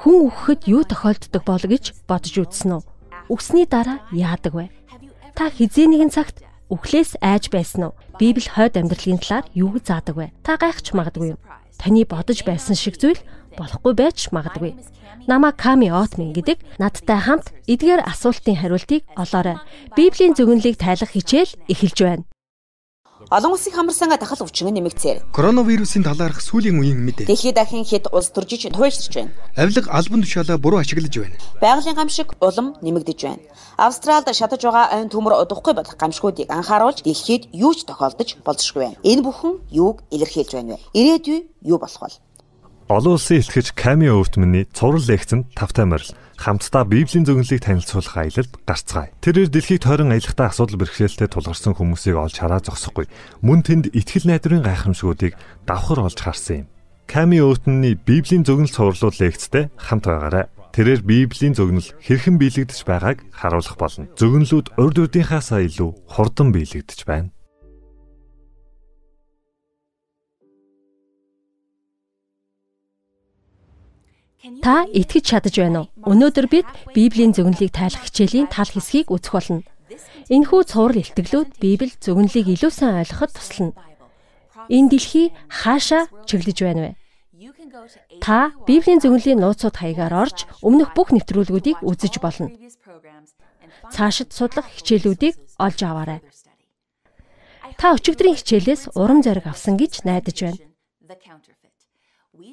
хүн өгөхөд юу тохиолддог бол гэж бодож үзсэн үү? Үгсний дараа яадаг вэ? Та хизээ нэгэн цагт үхлээс айж байсан уу? Библи хойд амьдралын талаар юу заадаг вэ? Та гайхч магадгүй юм. Таны бодож байсан шиг зүйл болохгүй байж магадгүй. Нама Ками Отмин гэдэг надтай хамт эдгээр асуултын хариултыг олоорой. Библийн зөвнөлийг тайлах хичээл эхэлж байна. Олон улсын хамарсанга дахал өвчин нэмэгцээр. Коронавирусын талаарх сүүлийн үеийн мэдээ. Дэлхийд дахин хэд улс төржиж туйлширч байна. Авилга албан тушаалаа буруу ашиглаж байна. Байгалийн гамшиг улам нэмэгдэж байна. Австралид шатаж байгаа айн төмөр удахгүй болох гамшгуудыг анхааруулж дэлхийд юу ч тохиолдож болзошгүй байна. Энэ бүхэн юуг илэрхийлж байна вэ? Ирээдүй юу болох вэ? Олон улсын илтгэж Ками Өвтмөний цуврал лекцэнд тавтай морил хамтдаа Библийн зөвнөлийг танилцуулах аялалд гарцгаая. Тэрээр дэлхийд тойрон аялахдаа асуудал бэрхшээлтэй тулгарсан хүмүүсийг олж хараа зогсохгүй. Мөн тэнд итгэл найдварын гайхамшгуудыг давхар олж харсан юм. Ками Өвтмөний Библийн зөвнөл цувралууд лекцтэй хамт байгаарай. Тэрээр Библийн зөвнөл хэрхэн биелэгдэж байгааг харуулах болно. Зөвнөлүүд урд урдынхаасаа илүү хурдан биелэгдэж байна. Та итгэж чадаж байна уу? Өнөөдөр бид Библийн зөвнөлийг тайлах хичээлийн тал хэсгийг үзэх болно. Энэхүү цуврал илтгэлүүд Библи зөвнөлийг илүү сайн ойлгоход туслана. Энэ дэлхий хаашаа чиглэж байна вэ? Та Библийн зөвнөлийн нууцуд хаягаар орж өмнөх бүх нэвтрүүлгүүдийг үзэж болно. Цаашид судлах хичээлүүдийг олж аваарай. Та өчигдрийн хичээлээс урам зориг авсан гэж найдаж байна.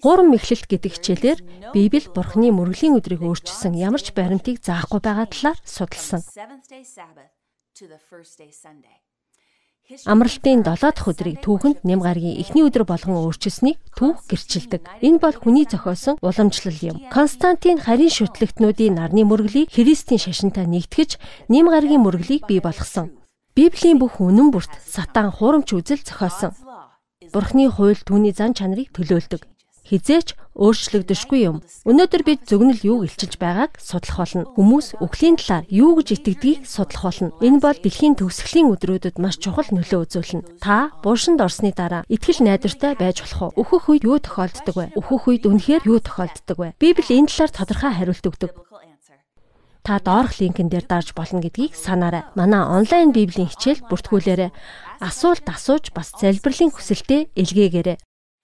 Гурван мэхлэлт гэдэг хичээлээр Библи Бурхны мөрөглийн өдрийг өөрчилсөн ямар ч баримтыг заахгүй байгаа талаар судалсан. Амралтын 7 дахь өдрийг түүхэнд нэм гарагийн эхний өдөр болгон өөрчилсөнийг түүх гэрчилдэг. Энэ бол хүний зохиосон уламжлал юм. Константин харийн шүтлэгтнүүдийн нарны мөрөглийг Христийн шашинтай нэгтгэж нэм гарагийн мөрөглийг бий болгосон. Библийн бүх үнэн бүрт сатан хуурамч үзэл зохиосон. Бурхны хууль түүний зан чанарыг төлөөлдөг хизээч өөрчлөгдөшгүй юм. Өнөөдөр бид зөвнөл юуг илчилж байгааг судлах болно. Хүмүүс үхлийн талаар юу гэж итгэдгийг судлах болно. Энэ бол дэлхийн төгсгөлийн өдрүүдэд маш чухал нөлөө үзүүлнэ. Та буушинд орсны дараа итгэл найдвартай байж болох уу? Өөхөх үед юу тохиолддог вэ? Өөхөх үед үнэхээр юу тохиолддог вэ? Библи энэ талаар тодорхой хариулт өгдөг. Та доорх линкэн дээр дарж болно гэдгийг санаарай. Манай онлайн библийн хичээл бүртгүүлээрэй. Асуулт асууж бас залбирлын хүсэлтэд илгээгээрэй.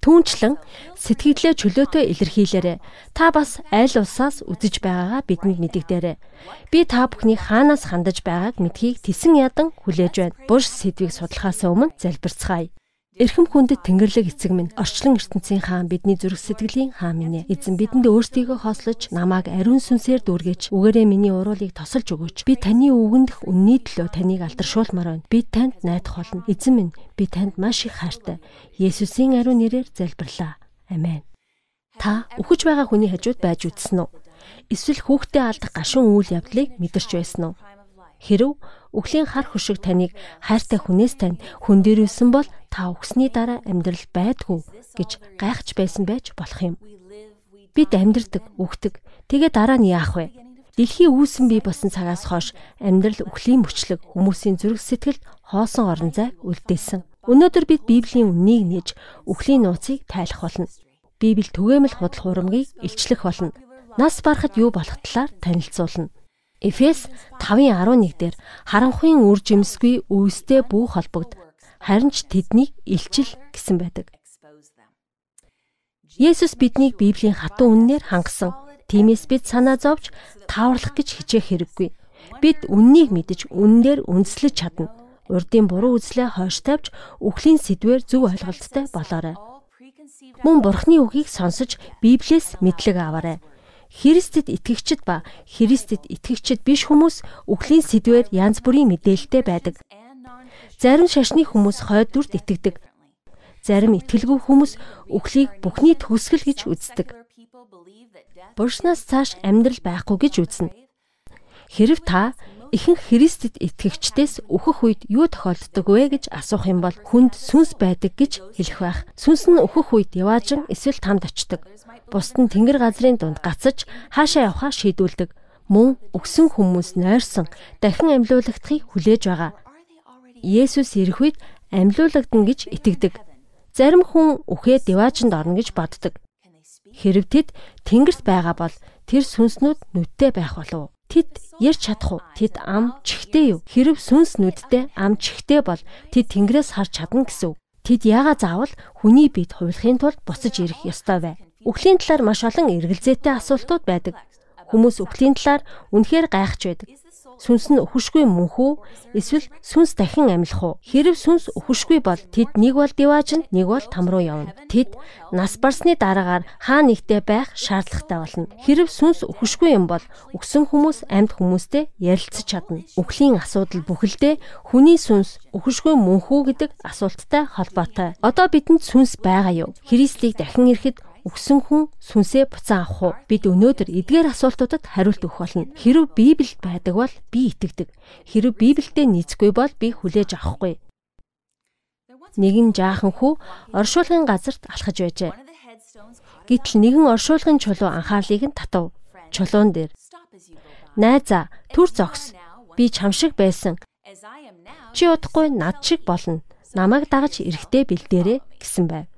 Түүнчлэн сэтгэлдээ чөлөөтэй илэрхийлээрэй. Та бас аль улсаас үзэж байгаагаа бидэнд мэдэгдээрэй. Би та бүхний хаанаас хандаж байгааг мэдхийг тесэн ядан хүлээж байна. Буш сэдвийг судлахаас өмнө залбирцгаая. Эрхэм хүндэт Тэнгэрлэг эцэг минь орчлон ертөнцийн хаан бидний зүрх сэтгэлийн хаан минь. Эзэн бидэнд өөрсдийгөө хослож намайг ариун сүнсээр дүүргэж үгээрээ миний уруулыг тосолж өгөөч. Би таны үгэндх үнний төлөө таныг алдаршуулмаар байна. Би танд найдах болно. Эзэн минь би танд маш их хайртай. Есүсийн ариун нэрээр залбирлаа. Амен. Та үхэж байгаа хүний хажууд байж үтсэн үү? Эсвэл хүүхдээ алдах гашуун үйл явдлыг мэдэрч байсан уу? Хэрв Үхлийн хар хөшиг таныг хайртай хүнээс тань хүн дээрүүлсэн бол та өгсний дараа амьдрал байдгүй гэж гайхаж байсан байж болох юм. Бид амьдрдаг, үхдэг. Тэгээ дараа нь яах вэ? Дэлхийн үүсэн бий болсон цагаас хойш амьдрал үхлийн мөчлөг хүмүүсийн зүрх сэтгэлд хоосон орон зай үлдээсэн. Өнөөдөр бид Библийн үннийг нээж үхлийн нууцыг тайлах болно. Библи түгээмэл худал хурамгийг илчлэх болно. Нас барахад юу болох талаар танилцуулна. Эфес 5:11 дээр харанхуйн үр жимсгүй үүстэй бүү холбогд харин ч тэднийг илчил гэсэн байдаг. Есүс биднийг Библийн хатуу үннээр хангасан. Тиймээс бид санаа зовж тааварлах гэж хичээх хэрэггүй. Бид үннийг мэдэж үннээр үндэслэж чадна. Урдын буруу үзлээ хойш тавьж үхлийн сэдвэр зөв ойлголттой болоорой. Мөн Бурхны үгийг сонсож Библиэс мэдлэг аваарай Христэд итгэгчид ба Христэд итгэгчид биш хүмүүс үхлийн сэдвээр янз бүрийн мэдээлэлтэй байдаг. Зарим шашны хүмүүс хойд дүрд итгэдэг. Зарим итгэлгүй хүмүүс үхлийг бүхний төгсгөл гэж үздэг. Буршнаас цааш амьдрал байхгүй гэж үзнэ. Хэрв та ихэнх Христэд итгэгчдээс өөхөх үед юу тохиолддог вэ гэж асуух юм бол хүнд сүнс байдаг гэж хэлэх байх. Сүнс нь өөхөх үед яваажин эсвэл тамд очдог. Бусд нь тэнгэр газрын дунд гацаж хаашаа явхаа шийдүүлдэг. Мөн өгсөн хүмүүс нойрсон дахин амьлуулагдахыг хүлээж байгаа. Есүс ирэх үед амьлуулагдана гэж итгэдэг. Зарим хүн үхээ деваачнд орно гэж боддог. Хэрв тэд тэнгэрт байгаа бол тэр сүнснүүд нүдтэй байх болов. Тэд ярьж чадах уу? Тэд ам чихтэй юу? Хэрв сүнс нүдтэй ам чихтэй бол тэд тэнгэрээс харж чадна гэсэн үг. Тэд яага заавал хүний бид хувилахын тулд буцаж ирэх ёстой вэ? Үхлийн талаар маш олон эргэлзээтэй асуултууд байдаг. Хүмүүс үхлийн талаар үнэхээр гайхаж байдаг. Сүнс нь өхөшгүй мөнх үү? Эсвэл сүнс дахин амьлах уу? Хэрв сүнс өхөшгүй бол тэд нэг бол дивааж нэг бол там руу явна. Тэд нас барсны дараагаар хаа нэгтээ байх шаардлагатай болно. Хэрв сүнс өхөшгүй юм бол өгсөн хүмүүс амьд хүмүүстэй ярилцаж чадна. Үхлийн асуудал бүхэлдээ хүний сүнс өхөшгүй мөнх үү гэдэг асуулттай холбоотой. Одоо бидэнд сүнс байгаа юу? Христийг дахин ирэхэд өгсөн хүн сүнсээ буцаан авах уу? Бид өнөөдөр эдгээр асуултуудад хариулт өгөх болно. Хэрв Библиэд байдаг бол би итгэдэг. Хэрв Библиэд нийцгүй бол би хүлээж авахгүй. Нэгэн жаахан хүү оршуулгын газарт алхаж байжээ. Гэтэл нэгэн оршуулгын чулуу анхаарлыг нь татав. Чулуун дээр "Найзаа, түр зогс. Би чам шиг байсан. Чи удахгүй над шиг болно. Намайг дагаж эрэхтэй бэлдээрэ" гэсэн байв.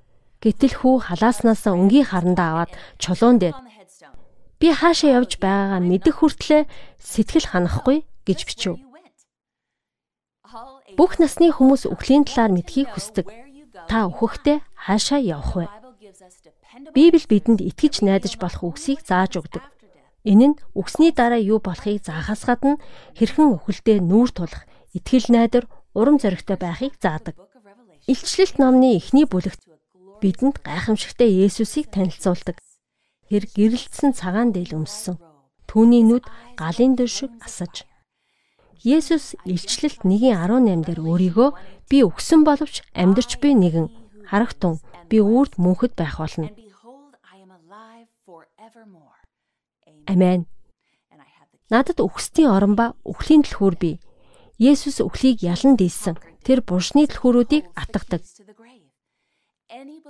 Гэтэл хүү халааснаас өнгийн харандаа аваад чулуун дээр би хаашаа явж байгаагаа мэдэх хүртлээр сэтгэл ханахгүй гэж бичв. Бүх насны хүмүүс үхлийн талаар мэдхийг хүсдэг. Та өөхөхдөө хаашаа явах вэ? Библи бидэнд итгэж найдаж болох үгсийг зааж өгдөг. Энэ нь үгсний дараа юу болохыг заахаас гадна хэрхэн үхэлдээ нүүр тулах, итгэл найдар, урам зоригтой байхыг заадаг. Илчлэлт номны эхний бүлэгт бидэнд гайхамшигтай Есүсийг танилцуулдаг. Тэр гэрэлтсэн цагаан дээл өмссөн. Түүний нүд галын дөр шиг асаж. Есүс илчлэлт 1:18 дээр өөрийгөө би өгсөн боловч амьдрч би нэгэн харагтун би үрд мөнхөд байх болно. Амен. Надад үхсдийн орон ба үхлийн түлхүүр би. Есүс үхлийг ялан дийлсэн. Тэр буршны түлхүүрүүдийг атгадаг.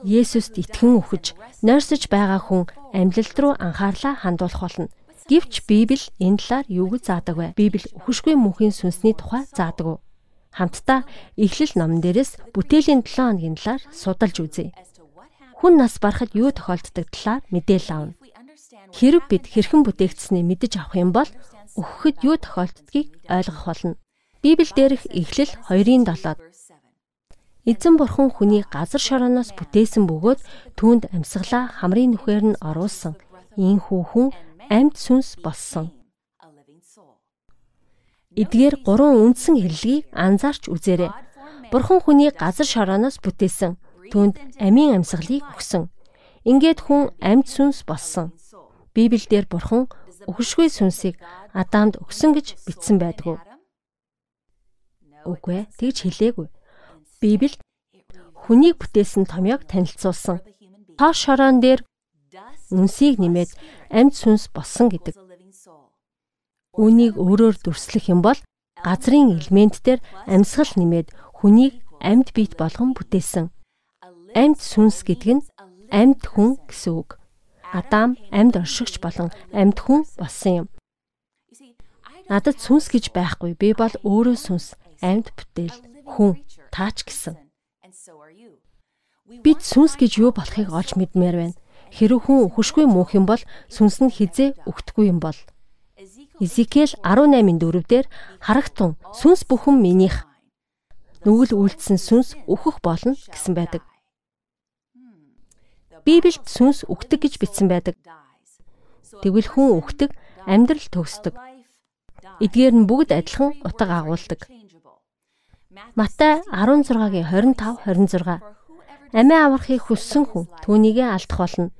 Есүст итгэн үхэж, нойрсож байгаа хүн амьлалт руу анхаарлаа хандуулах болно. Гэвч Библи энэ талаар юу гэж заадаг вэ? Библи үхшгүй мөнхийн сүнсний тухай заадаг? Хамтдаа Эхлэл номон дээрээс бүтээлийн 7 хоногийн талаар судалж үзье. Хүн нас барахад юу тохиолддог талаар мэдээлэл авна. Хэрв бид хэрхэн бүтээгдсэнийг мэдэж авах юм бол өгөхөд юу тохиолддгийг ойлгох болно. Библи дээрх Эхлэл 2:7 Эзэн бурхан хүний газар шорооноос бүтээсэн бөгөөд түүнд амьсгалаа хамрын нүхээр нь оруулсан. Ийн хүүхэн амьд сүнс болсон. Эдгээр гурван үндсэн хэллэгийг анзаарч үзээрэй. Бурхан хүний газар шорооноос бүтээсэн. Түүнд амийн амьсгалыг өгсөн. Ингээд хүн амьд сүнс болсон. Библиэлд бурхан өгшгүй сүнсийг Адамд өгсөн гэж бичсэн байдаг. Үгүй ээ, тэгж хэлээгүй. Библиэд хүнийг бүтээсэн томьёог танилцуулсан. Тоо шороон дээр үнсийг нэмээд амьд сүнс болсон гэдэг. Үүнийг өөрөөр дүрслэх юм бол газрын элементээр амьсгал нэмээд хүнийг амьд биет болгон бүтээсэн. Амьд сүнс гэдэг нь амьд хүн гэсэн үг. Адам амьд оршигч болон амьд хүн болсон юм. Надад сүнс гэж байхгүй. Би бол өөрөө сүнс, амьд бүтээл, хүн, таач гэсэн. Бид сүнс гэж юу болохыг олж мэдмээр байна. Хэрэг хүн өхөшгүй мөнх юм бол сүнс нь хизээ өгтгүй юм бол. Изекэл 18:4 дээр харагтун сүнс бүхэн минийх нүгэл үйлдсэн сүнс өөхөх болно гэсэн байдаг. Библиэд сүнс өгдөг гэж бичсэн байдаг. Тэгвэл хүн өгдөг, амьдрал төгсдөг. Эдгээр нь бүгд адилхан утга агуулдаг. Матай 16-гийн 25 26 Амиа аврахыг хүссэн хүн түүнийгээ алдах болно.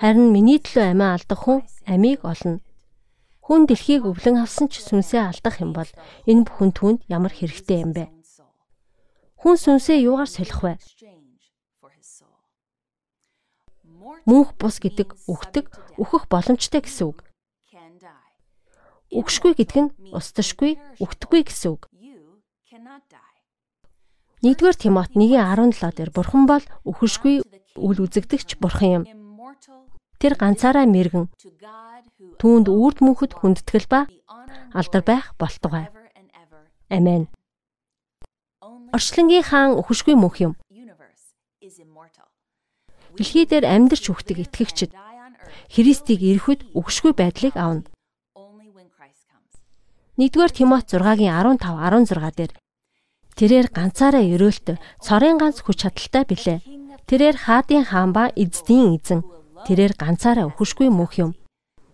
Харин миний төлөө амиа алдах хүн амийг олно. Хүн дэлхийг өвлөн авсан ч сүнсээ алдах юм бол энэ бүхэн түүнд ямар хэрэгтэй юм бэ? Хүн сүнсээ юугаар солих вэ? Мөнх бус гэдэг өгдөг, өөхөх боломжтой гэсэн үг. Өгшгүй гэдэг нь устдашгүй, өгдөггүй гэсэн үг. 1-р Тимот 1:17 дээр Бурхан бол өхөшгүй үл үзэгдэгч Бурхан юм. Тэр ганцаараа мэрэгэн түүнд үрд мөнхөд хүндэтгэл ба алдар байх болтугай. Амен. Орчлонгийн хаан өхөшгүй мөнх юм. Дэлхий дээр амьдарч үхдэг итгэгчид Христийг ирэхэд үгшгүй байдлыг авна. 1-р Тимот 6-гийн 15 16 дээр тэрээр ганцаараа өрөөлт цорын ганц хүч чадалтай билээ. Тэрээр хаадын хаан ба эздийн эзэн. Тэрээр ганцаараа өхөшгүй мөнх юм.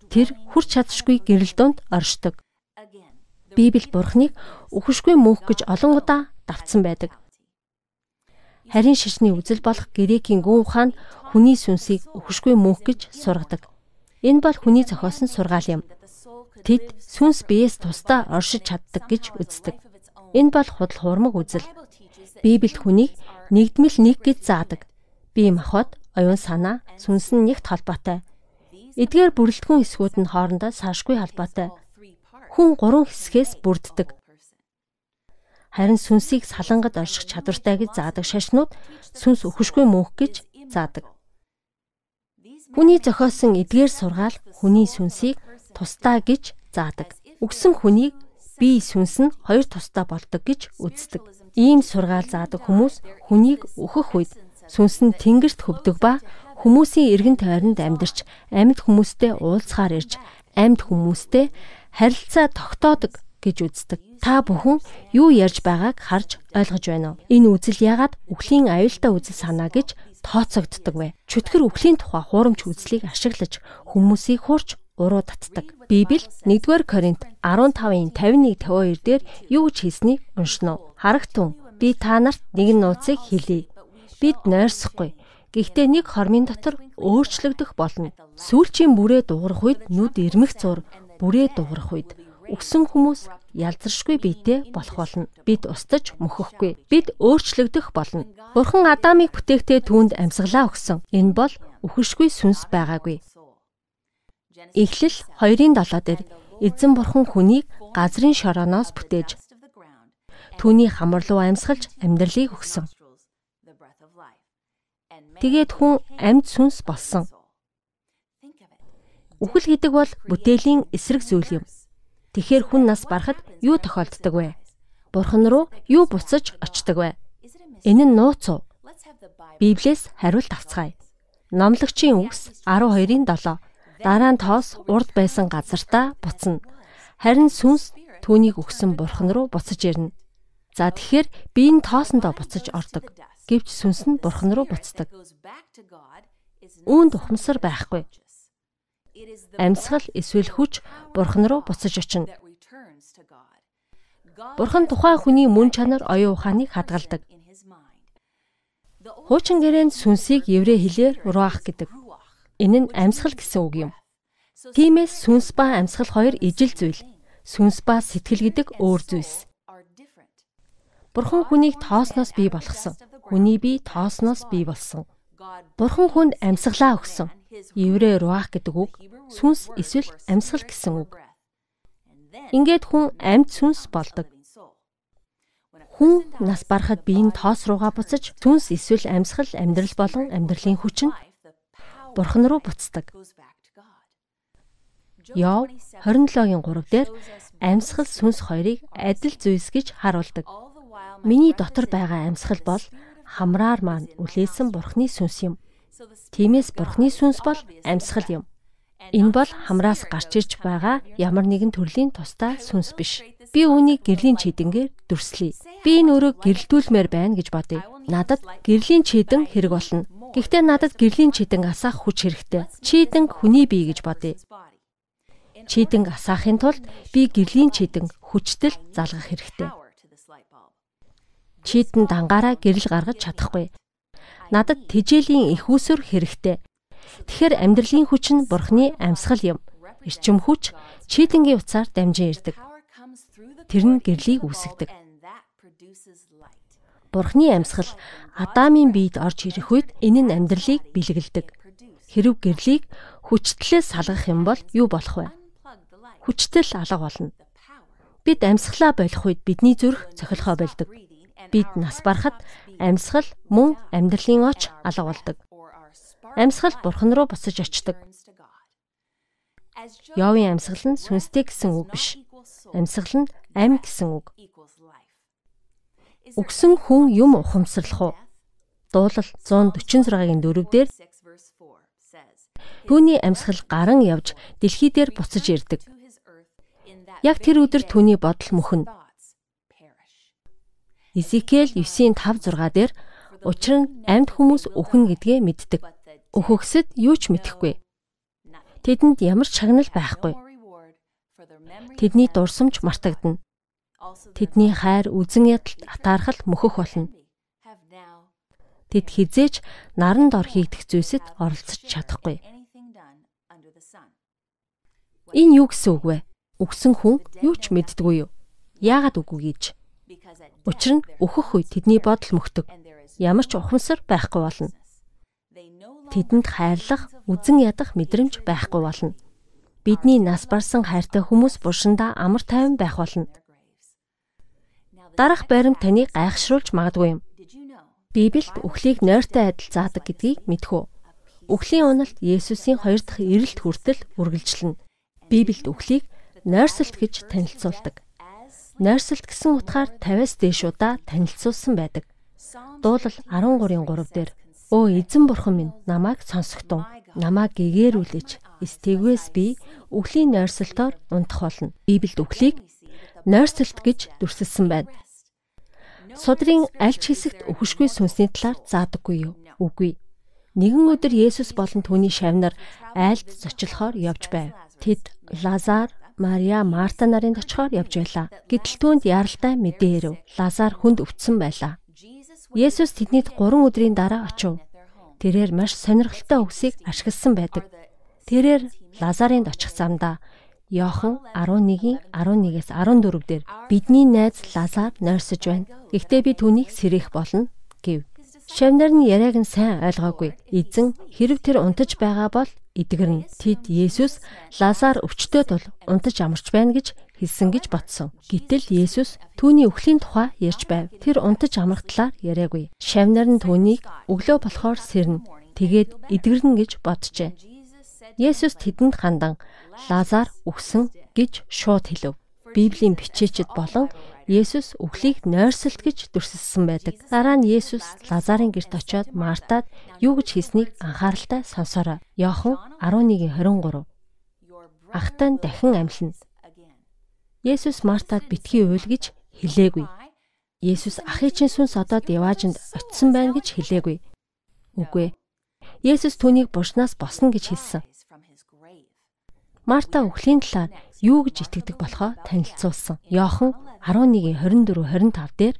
Тэр хүрч чадшгүй гэрэл донд оршдог. Библи Бурхныг өхөшгүй мөнх гэж олон удаа давтсан байдаг. Харин шишний үзэл болох грекийн гүн ухаанд хүний сүнсийг өхөшгүй мөнх гэж сургадаг. Энэ бол хүний зохиосон сургаал юм. Тэд сүнс биеэс тусдаа оршиж чаддаг гэж үздэг. Энэ бол худал хуурмаг үзэл. Библиэд хүнийг нэгдмэл нэг гэж заадаг. Бие махбод, оюун санаа, сүнс нь нэгт холбоотой. Эдгээр бүрэлдэхүүн хэсгүүд нь хоорондоо салшгүй холбоотой. Хүн гурван хэсгээс бүрддэг. Харин сүнсийг салангад орших чадвартай гэж заадаг шашнууд сүнс өхөшгүй мөнх гэж заадаг. Хүний зохиосон эдгээр сургаал хүний сүнсийг тусдаа гэж заадаг. Үгсэн хүнийг бие сүнс нь хоёр тусдаа болдог гэж үздэг. Ийм сургаал заадаг хүмүүс хүнийг өөхөх үед сүнс нь тэнгэрт хөвдөг ба хүмүүсийн эргэн тойронд амьдарч амьд хүмүүстэй уулзахаар ирж амьд хүмүүстэй харилцаа тогтоодог гэж үздэг. Та бүхэн юу ярьж байгааг харж ойлгож байна уу? Энэ үзэл яагаад үхлийн аюултай үзэл санаа гэж тооцогддог вэ? Чөтгөр үхлийн тухай хуурамч үзлийг ашиглаж хүмүүсийг хуурч уруу татдаг. Библи 1-р Коринт 15-ын 51-52 дээр юу гэж хэлснийг уншина уу? Харагтун би та нарт нэгэн нууцыг хэлье. Бид нойрсохгүй. Гэхдээ нэг хормын дотор өөрчлөгдөх болно. Сүүлчийн бүрээ дуурах үед нүд ирмэх зур бүрээ дуурах үед Үгсэн хүмүүс ялзаршгүй биетэй болох болно. Бид устж мөхөхгүй. Бид өөрчлөгдөх болно. Бурхан Адамыг бүтээхдээ түүнд амьсгалаа өгсөн. Энэ бол үхэшгүй сүнс байгаагүй. Эхлэл 2-ын 7 дээр эзэн бурхан хүнийг газрын шорооноос бүтээж түүний хамар руу амьсгалж амьдралыг өгсөн. Тэгээд хүн амьд сүнс болсон. Үхэл гэдэг бол бүтээлийн эсрэг зүйл юм. Тэгэхээр хүн нас барахад юу тохиолддог вэ? Бурхан руу юу буцаж очдог вэ? Энэ нь нууц уу? Библиэс хариулт авцгаая. Номлогчийн үгс 12-ын 7. Дараа нь тоос урд байсан газартаа буцна. Харин сүнс түүнийг өгсөн бурхан руу буцаж ирнэ. За тэгэхээр би энэ тоосондоо буцаж ордог. Гэвч сүнс нь бурхан руу буцдаг. Үүнд ухамсар байхгүй. Амьсгал эсвэл хүч Бурхан руу буцаж очино. Бурхан тухайн хүний мөн чанар оюун ухааныг хадгалдаг. Хуучин гэрээнд сүнсийг еврей хэлээр руах гэдэг. Энэ нь амьсгал гэсэн үг юм. Тиймээс сүнс ба амьсгал хоёр ижил зүйл. Сүнс ба сэтгэл гэдэг өөр зүйлс. Бурхан хүнийг тоосноос бий болгосон. Хүний бие тоосноос бий болсон. Бурхан хүнд амьсгалаа өгсөн. Еврей руах гэдэг үг сүнс эсвэл амьсгал гэсэн үг. Ингээд хүн амьд сүнс болдог. Хүн нас барахад биеийн тоос руугаа буцаж сүнс эсвэл амьсгал амьдрал болон амьдралын хүч нь Бурхан руу буцдаг. Йов 27-гийн 3 дээр амьсгал сүнс хоёрыг адил зүйлс гэж харуулдаг. Миний дотор байгаа амьсгал бол хамраар маань үлээсэн Бурхны сүнс юм. Тиймээс Бурхны сүнс бол амьсгал юм. Энэ бол хамраас гарч ирж байгаа ямар нэгэн төрлийн тусдаа сүнс биш. Би үүнийг гэрлийн чийдэнгээр дүрслэе. Би энэ өрөөг гэрэлтүүлмээр байна гэж бодъё. Надад гэрлийн чийдэн хэрэг болно. Гэхдээ надад гэрлийн чийдэн асаах хүч хэрэгтэй. Чийдэн хүний бие гэж бодъё. Чийдэн асаахын тулд би гэрлийн чийдэн хүчтэл залгах хэрэгтэй. Чийдэн дангаараа гэрэл гаргаж чадахгүй. Надад тэжээлийн их усүр хэрэгтэй. Тэгэхээр амьдралын хүч нь Бурхны амьсгал юм. Эрчим хүч чийдэнгийн утсаар дамжин ирдэг. Тэр нь гэрлийг үүсгдэг. Бурхны амьсгал Адамын биед орж ирэх үед энэ нь амьдралыг бэлгэлдэг. Хэрв гэрлийг хүчтлээс салгах юм бол юу болох вэ? Хүчтэл алга болно. Бид амьсгалаа болох үед бидний зүрх цохилгоо болдог. Бид нас барахад амьсгал мөн амьдралын оч алга болдог. Амьсгал бурхан руу буцаж очдог. Йовын амьсгал нь сүнстэй гэсэн үг биш. Амьсгал нь амь гэсэн үг. Өгсөн хүн юм ухамсарлах уу? Дуулал 146-гийн 4 дээр Түүний амьсгал гарan явж дэлхий дээр буцаж ирдэг. Яг тэр өдөр түүний бодол мөхөн. Изекэл 9-ийн 5-6 дээр учир нь амьд хүмүүс өхөн гэдгээ мэддэг. Өхөгсөд юу ч мэдэхгүй. Тэдэнд ямар ч шагнал байхгүй. Тэдний дурсамж мартагдана. Тэдний хайр үзен ядалт атаархал мөхөх болно. Тэд хизээч наранд ор хийгдэх зүйлсэд оролцож чадахгүй. Энэ юу гэсэн үг вэ? Өгсөн хүн юу ч мэддэггүй юу? Яагаад үгүй гэж? Учир нь өөхөх үе тэдний бодол мөхдөг. Ямар ч ухамсар байхгүй болно. Тэдэнд хайрлах, үзен ядах мэдрэмж байхгүй болно. Бидний нас барсан хайртай хүмүүс буршиндаа амар тайван байх болно. Дарах баримт таныг гайхшруулж магадгүй юм. Библиэд үхлийг нойртой адил заадаг гэдгийг мэдхүү. Үхлийн уналт Есүсийн хоёр дахь ирэлт хүртэл үргэлжлэнэ. Библиэд үхлийг нойрсолт гэж танилцуулдаг. Нойрсолт гэсэн утгаар 50-аас дээш удаа танилцуулсан байдаг. Дуулал 13-ын 3 дээр Өө эзэн бурхан минь намайг сонсогтун. Намайг гэгэрүүлээч. Эстэгвэс би үхлийн нойрсолтоор унтах болно. Библиэд үхлийг нойрсолт гэж дүрсэлсэн байна. Судрын аль ч хэсэгт өхөшгүй сүнсний талаар заадаггүй юу? Үгүй. Нэгэн өдөр Есүс болон түүний шавнар айлд зочлохоор явж байв. Тэд Лазар, Мария, Марта нарын очихоор явж байлаа. Гэтэл түүнд яралтай мэдээ ирэв. Лазар хүнд өвдсөн байлаа. Есүс тэднийд 3 өдрийн дараа очив. Тэрээр маш сонирхолтой үгсийг ашигласан байдаг. Тэрээр Лазарын очих замдаа Йохан 11-ийн 11-ээс 14 дээр бидний найз Лазар нойрсож байна. Гэхдээ би түүнийг сэрэх болно гэв. Шавнар нь яриаг нь сайн ойлгоогүй. Эзэн хэрв тэр унтаж байгаа бол эдгэрнэ. Тэд Есүс Лазар өвчтөд бол унтаж амарч байна гэж хэлсэн гэж бодсон. Гэтэл Есүс түүний өхлийн тухай ярьж байв. Тэр унтаж амрах талаар яриагүй. Шавнар нь түүнийг өглөө болохоор сэрнэ. Тэгээд эдгэрнэ гэж боджээ. Есүс тэдэнд хандан Лазар үхсэн гэж шууд хэлв. Библийн бичээчд болон Есүс үхлийг нойрсолт гэж дүрсэлсэн байдаг. Дараа нь Есүс Лазарын гэрт очиод Мартад юу гэж хийснийг анхааралтай сонсоорой. Йохан 11:23. Ахтай нь дахин амьлна. Есүс Мартад битгий уйл гэж хэлээгүй. Есүс ахын чинь сүнс одоод яваажинд очисон байна гэж хэлээгүй. Үгүй ээ. Есүс түүнийг буршнаас босно гэж хэлсэн. Марта өхлийн талаар юу гэж итгэдэг болохоо танилцуулсан. Йохан 11:24-25 дээр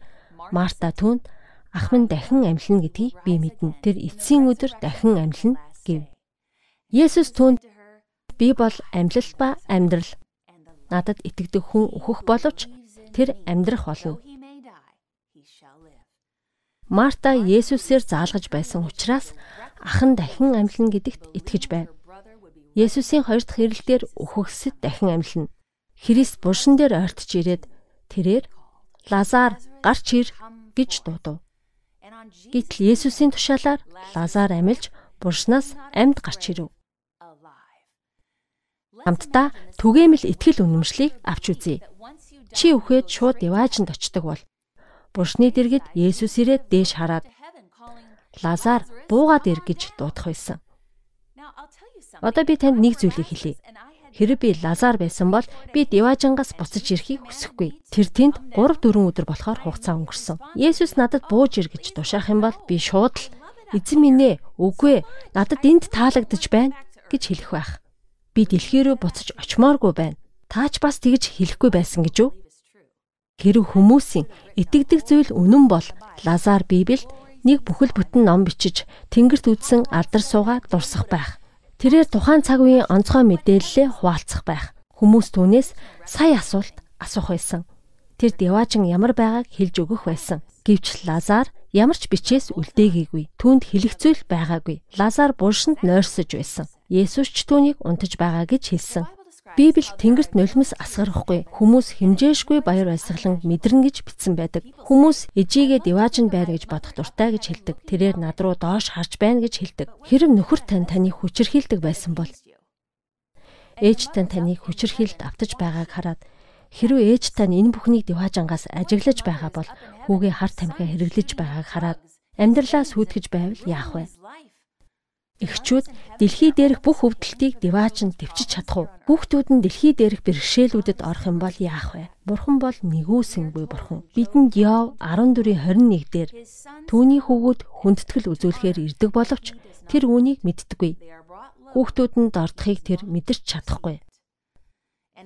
Марта түүнд ах минь дахин амьлна гэдгийг би мэднэ. Тэр эцсийн өдөр дахин амьлна гэв. Есүс түүнд би бол амьлал ба амьдрал. Надад итгэдэг хүн өөхөх боловч тэр амьдрах болно. Марта Есүсээр заалгаж байсан учраас ах нь дахин амьлна гэдэгт итгэж байв. Есүсийн хоёр дахь ирэлтээр өөхөксөд дахин амьлна. Христ булшин дээр ойртож ирээд тэрээр Лазар гарч ир гэж дуудав. Гэтэл Есүсийн тушаалаар Лазар амилж булшнаас амьд гарч ирэв. Хамтдаа түгээмэл итгэл үнэмшлийг авч үзье. Чи үхээд шууд яваажинд очдог бол булшны дэргэд Есүс ирээд дээш хараад Лазар буугаад ир гэж дуудах байсан. Одоо би танд нэг зүйлийг хэлье. Хэрэг би Лазар байсан бол би Диважингаас буцаж ирэхийг хүсэхгүй. Тэр тэнд 3 4 өдөр болохоор хугацаа өнгөрсөн. Есүс надад бууж ир гэж тушаах юм бол би шууд л эзэн минь ээ үгүй надад энд таалагдж байна гэж хэлэх байх. Би дэлхий рүү буцаж очимооргүй байна. Таач бас тэгж хэлэхгүй байсан гэж үү? Хэрэг хүмүүсийн итгэдэг зүйл үнэн бол Лазар Библиэд нэг бүхэл бүтэн ном бичиж тэнгэрт үдсэн алдар суугаад дурсах байх. Тэрээр тухайн цаг үеийн онцгой мэдээллээ хуваалцах байх. Хүмүүс түүнээс сая асуулт асуух байсан. Тэр Деважин ямар байгааг хэлж өгөх байсан. Гэвч Лазар ямар ч бичээс үлдээгээгүй. Түүнд хэлэгцүүл байгаагүй. Лазар булшинд нойрсож байсан. Есүс ч түүнийг унтаж байгаа гэж хэлсэн. Библи Тэнгэрт нулимс асгарахгүй хүмүүс хэмжээшгүй баяр баясгалан мэдэрнэ гэж бичсэн байдаг. Хүмүүс ээжигээ диваажин байна гэж бодох дуртай гэж хэлдэг. Тэрээр над руу доош харж байна гэж хэлдэг. Хэрэв нөхөр тань таныг хүчирхийлдэг байсан бол ээж тань таныг хүчирхийлд автаж байгааг хараад хэрвээ ээж тань энэ бүхнийг диваажангаас ажиглаж байгаа бол хүүгээ хар тамхиа хэрэглэж байгааг хараад амьдралаа сүйтгэж байвал яах вэ? Эхчүүд дэлхий дээрх бүх өвдөлтийг диваачнд төвчж чадах уу? Хүүхдүүд нь дэлхий дээрх бэрхшээлүүдэд орох юм бол яах вэ? Бурхан бол нэгүсэнгүй бурхан. Бидэнд Яв 14:21 дээр түүний хүүгүүд хүндэтгэл үзүүлэхээр ирдэг боловч тэр үүнийг мэддэггүй. Хүүхдүүд нь дордохыг тэр мэдэрч чадахгүй.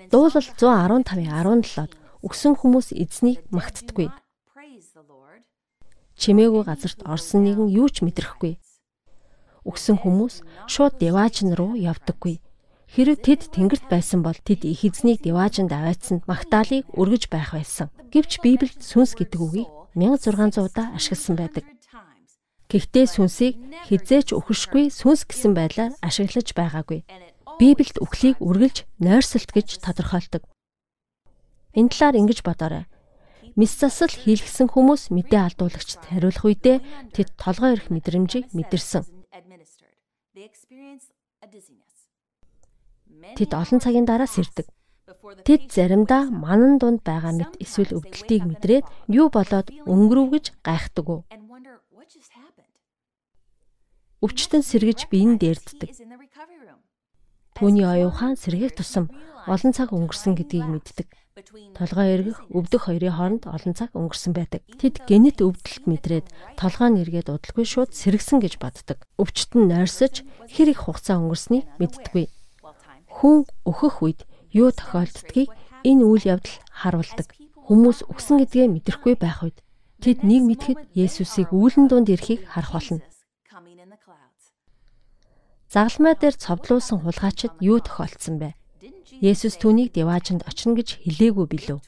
Дуулал 115:17-д өгсөн хүмүүс эзнийг магтдаггүй. Чимээгүй газарт орсон нэгэн юу ч мэдрэхгүй өгсөн хүмүүс шууд Деважин руу явдаггүй. Хэрэг тэд тэнгэрт байсан бол тэд их эзнийг Деважинд аваатсанд магтаалыг өргөж байх байсан. Гэвч Библиэд сүнс гэдэг үгийг 1600 удаа ашигласан байдаг. Гэхдээ сүнсийг хизээч өхөшгүй сүнс гэсэн байдлаар ашиглаж байгаагүй. Библиэд үхлийг үргэлж нойрсолт гэж тодорхойлдог. Энэ талаар ингэж бодоорой. Мис засал хийлгсэн хүмүүс мэдээ алдуулагчд хариулах үедээ тэд толгой ирэх мэдрэмжийг мэдэрсэн. Тэд олон цагийн дараа сэрдэг. Тэд заримдаа манан дунд байгаа мэт эсвэл өвдөлтийг мэдрээд юу болоод өнгөрөв гэж гайхдаг? Өвчтөн сэргэж биеийн дээрддэг. Түүний оюухан сэргийх тусам олон цаг өнгөрсөн гэдгийг мэддэг. Толгой эргэх, өвдөх хоёрын хооронд олон цаг өнгөрсөн байдаг. Тэд генет өвдөлт мэдрээд толгой нь эргээд удалгүй шууд сэргсэн гэж боддог. Өвчтөн нойрсож хэр их хугацаа өнгөрснийг мэддэггүй. Хүн өөхөх үед юу тохиолддгийг энэ үйл явдал харуулдаг. Хүмүүс өгсөн гэдгээ мэдрэхгүй байх үед тэд нэг мэдхэд Есүсийг үүлэн дунд ирэхийг харах болно. Загалмай дээр цовдлуулсан хулгайчид юу тохиолдсон бэ? Есүс түүнийг Деважинд очно гэж хэлээгүй билүү.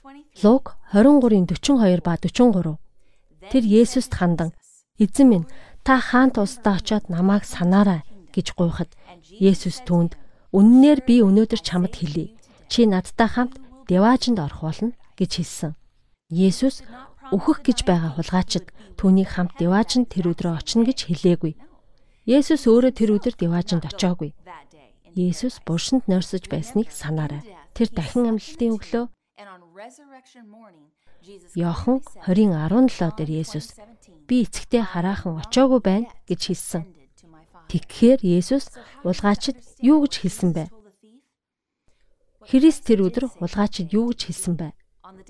Луг 23-ын 42 ба 43. Тэр Есүст хандан "Эзэн минь, та хаан тусдаа очиод намайг санаарай" гэж гуйхад Есүс түүнд "Үннээр би өнөөдөр чамд хэлье. Чи надтай хамт Деважинд орох болно" гэж хэлсэн. Есүс өөхөх гэж байгаа хулгайчид түүнийг хамт Деважинд тэр өдрөө очно гэж хэлээгүй. Есүс өөрөө тэр өдөр Деважинд очиагүй. Есүс буршинд нойрсож байсныг санаарай. Тэр дахин амьлалтын өглөө Йохан 20:17 дээр Есүс би эцэгтэй хараахан очоогүй байна гэж хэлсэн. Тэгэхээр Есүс улгаачид юу гэж хэлсэн бэ? Христ тэр өдөр улгаачид юу гэж хэлсэн бэ?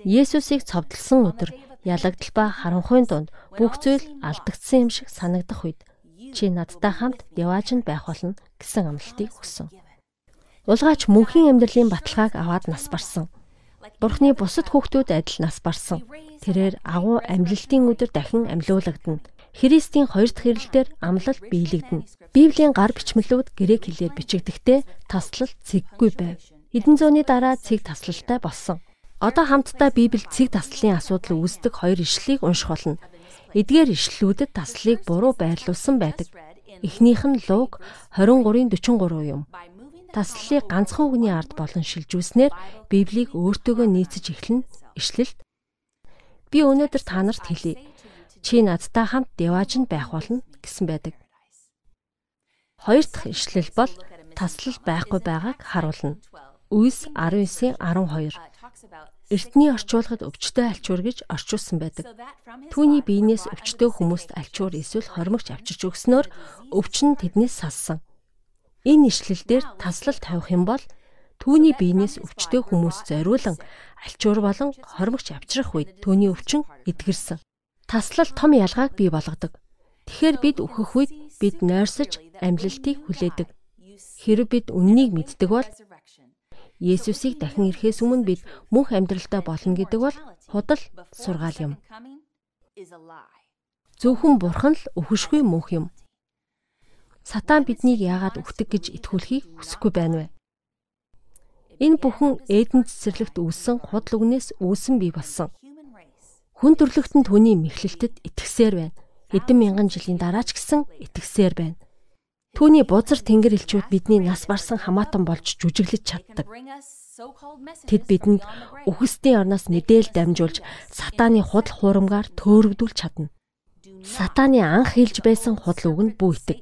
Есүсийг цовдлсон өдөр ялагдал ба харанхуйн дунд бүх зүйл алдагдсан юм шиг санагдах үед чи надтай хамт яваачнд байх болно гэсэн амлалтыг өгсөн. Улгаач мөнхийн амьдралын баталгааг аваад нас барсан. Бурхны бусад хүүхдүүд адил нас барсан. Тэрээр агуу амьлалтын өдөр дахин амьлуулагдана. Христийн хоёр дахь ирэлтээр амлалт биелэгдэнэ. Библийн гар бичмэлүүд грек хэлээр бичигдэхдээ таслал цэггүй байв. Хэдэн зууны дараа цэг таслалтай болсон. Одоо хамтдаа Библиэд цэг таслалын асуудал үүсдэг хоёр ишлэлийг унших болно. Эдгээр ишлэлүүдэд таслыг буруу байрлуулсан байдаг. Эхнийх нь Луг 23-ын 43 юм. Таслалыг ганцхан үгний ард болон шилжүүлснээр Библийг өөртөөгөө нийцэж эхлэн ишлэлд би өнөөдөр та нарт хэлье. Чи надтай хамт Деважинд байх болно гэсэн байдаг. Хоёр дахь ишлэл бол таслал байхгүй байгааг харуулна. Үйс 19-ийн 12 эртний орчуулгад өвчтөе альчуур гэж орчуулсан байдаг. Түүний биенээс өвчтөе хүмүүст альчуур эсвэл хормогч авчирч өгснөөр өвчин тэднээс салсан. Энэ ишлэлдэр таслал тавих юм бол түүний биенээс өвчтөе хүмүүс зориулан альчуур болон хормогч авчрах үед түүний өвчин эдгэрсэн. Таслал том ялгааг бий болгодог. Тэгэхээр бид өөхөх үед бид нойрсож амьлалтыг хүлээдэг. Хэрэг бид үннийг мэддэг бол Есүсийг дахин ирэхээс өмнө бид мөнх амьдралдаа болно гэдэг бол худал сургаал юм. Зөвхөн бурхан л өхөшгүй мөнх юм. Сатан биднийг яагаад үхдэг гэж итгүүлэхийг хүсэхгүй байна вэ? Энэ бүхэн Эден цэцэрлэгт үүссэн худал үгнээс үүсэн бий болсон. Хүн төрлөختн түүний мэхлэлтэд итгэсээр байна. Хэдэн мянган жилийн дараа ч гэсэн итгэсээр байна. Түүний бузар тэнгэр элчүүд бидний нас барсан хамаатан болж жүжиглэж чаддаг. Тэд бидэнд үхсдийн орноос мэдээлэл дамжуулж сатааны худал хуурмгаар төөрөгдүүл чадна. Сатааны анх хэлж байсан худал үг нь бүүйтэг.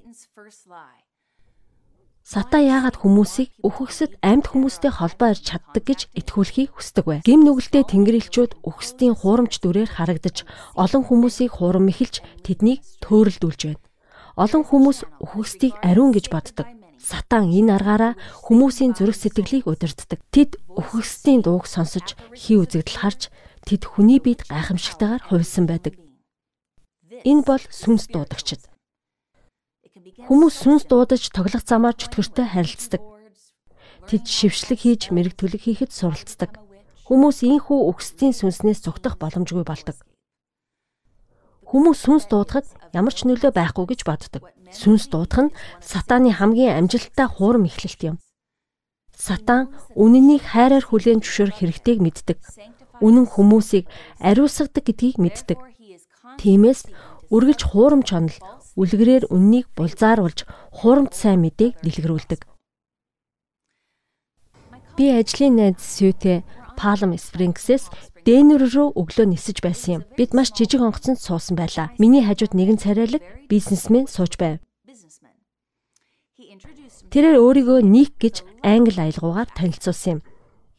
Сатан яагаад хүмүүсийг өөхөксөд амьд хүмүүстэй холбоо ирж чаддаг гэж итгүүлэхийг хүсдэг вэ? Гим нүгэлтэй тэнгэрлэгчүүд өөхсдийн хуурамч дүрээр харагдаж олон хүмүүсийг хуурам эхэлж тэднийг төөрөлдүүлж байна Олон хүмүүс үхэгсдийг ариун гэж боддог. Сатан энэ аргаараа хүмүүсийн зүрх сэтгэлийг удирддаг. Тэд үхэгсдийн дууг сонсож хий үзэгдэл харж тэд хүний биед гайхамшигтайгаар хувилсан байдаг. Энэ бол сүнс дуудагчд. Хүмүүс сүнс дуудаж тоглох замаар чөтгөртэй харилцдаг. Тэд шившлэг хийж мэрэгтүлэг хийхэд суралцдаг. Хүмүүс ийхүү өгсдийн сүнснээс зүгтах боломжгүй болдог. Хүмүүс сүнс дуудахад ямар ч нөлөө байхгүй гэж боддог. Сүнс дуудах нь сатааны хамгийн амжилттай хуурам эхлэлт юм. Сатан үнэнийг хайраар хүлээн зөвшөөрөх хэрэгтэйг мэддэг. Үнэн хүмүүсийг ариусгадаг гэдгийг мэддэг. Тиймээс үргэлж хуурамч онол үлгэрээр үннийг булзааруулж хуурамч сайн мэдээг дэлгэрүүлдэг. Би ажлын найз Сютэй Palm Springs-ээс Дэнвер рүү өглөө нисэж байсан юм. Бид маш жижиг онгоцонд суусан байлаа. Миний хажууд нэгэн царайлаг бизнесмен сууж байв. Тэрээр өөрийгөө Ник гэж англи аялгаугаар танилцуулсан юм.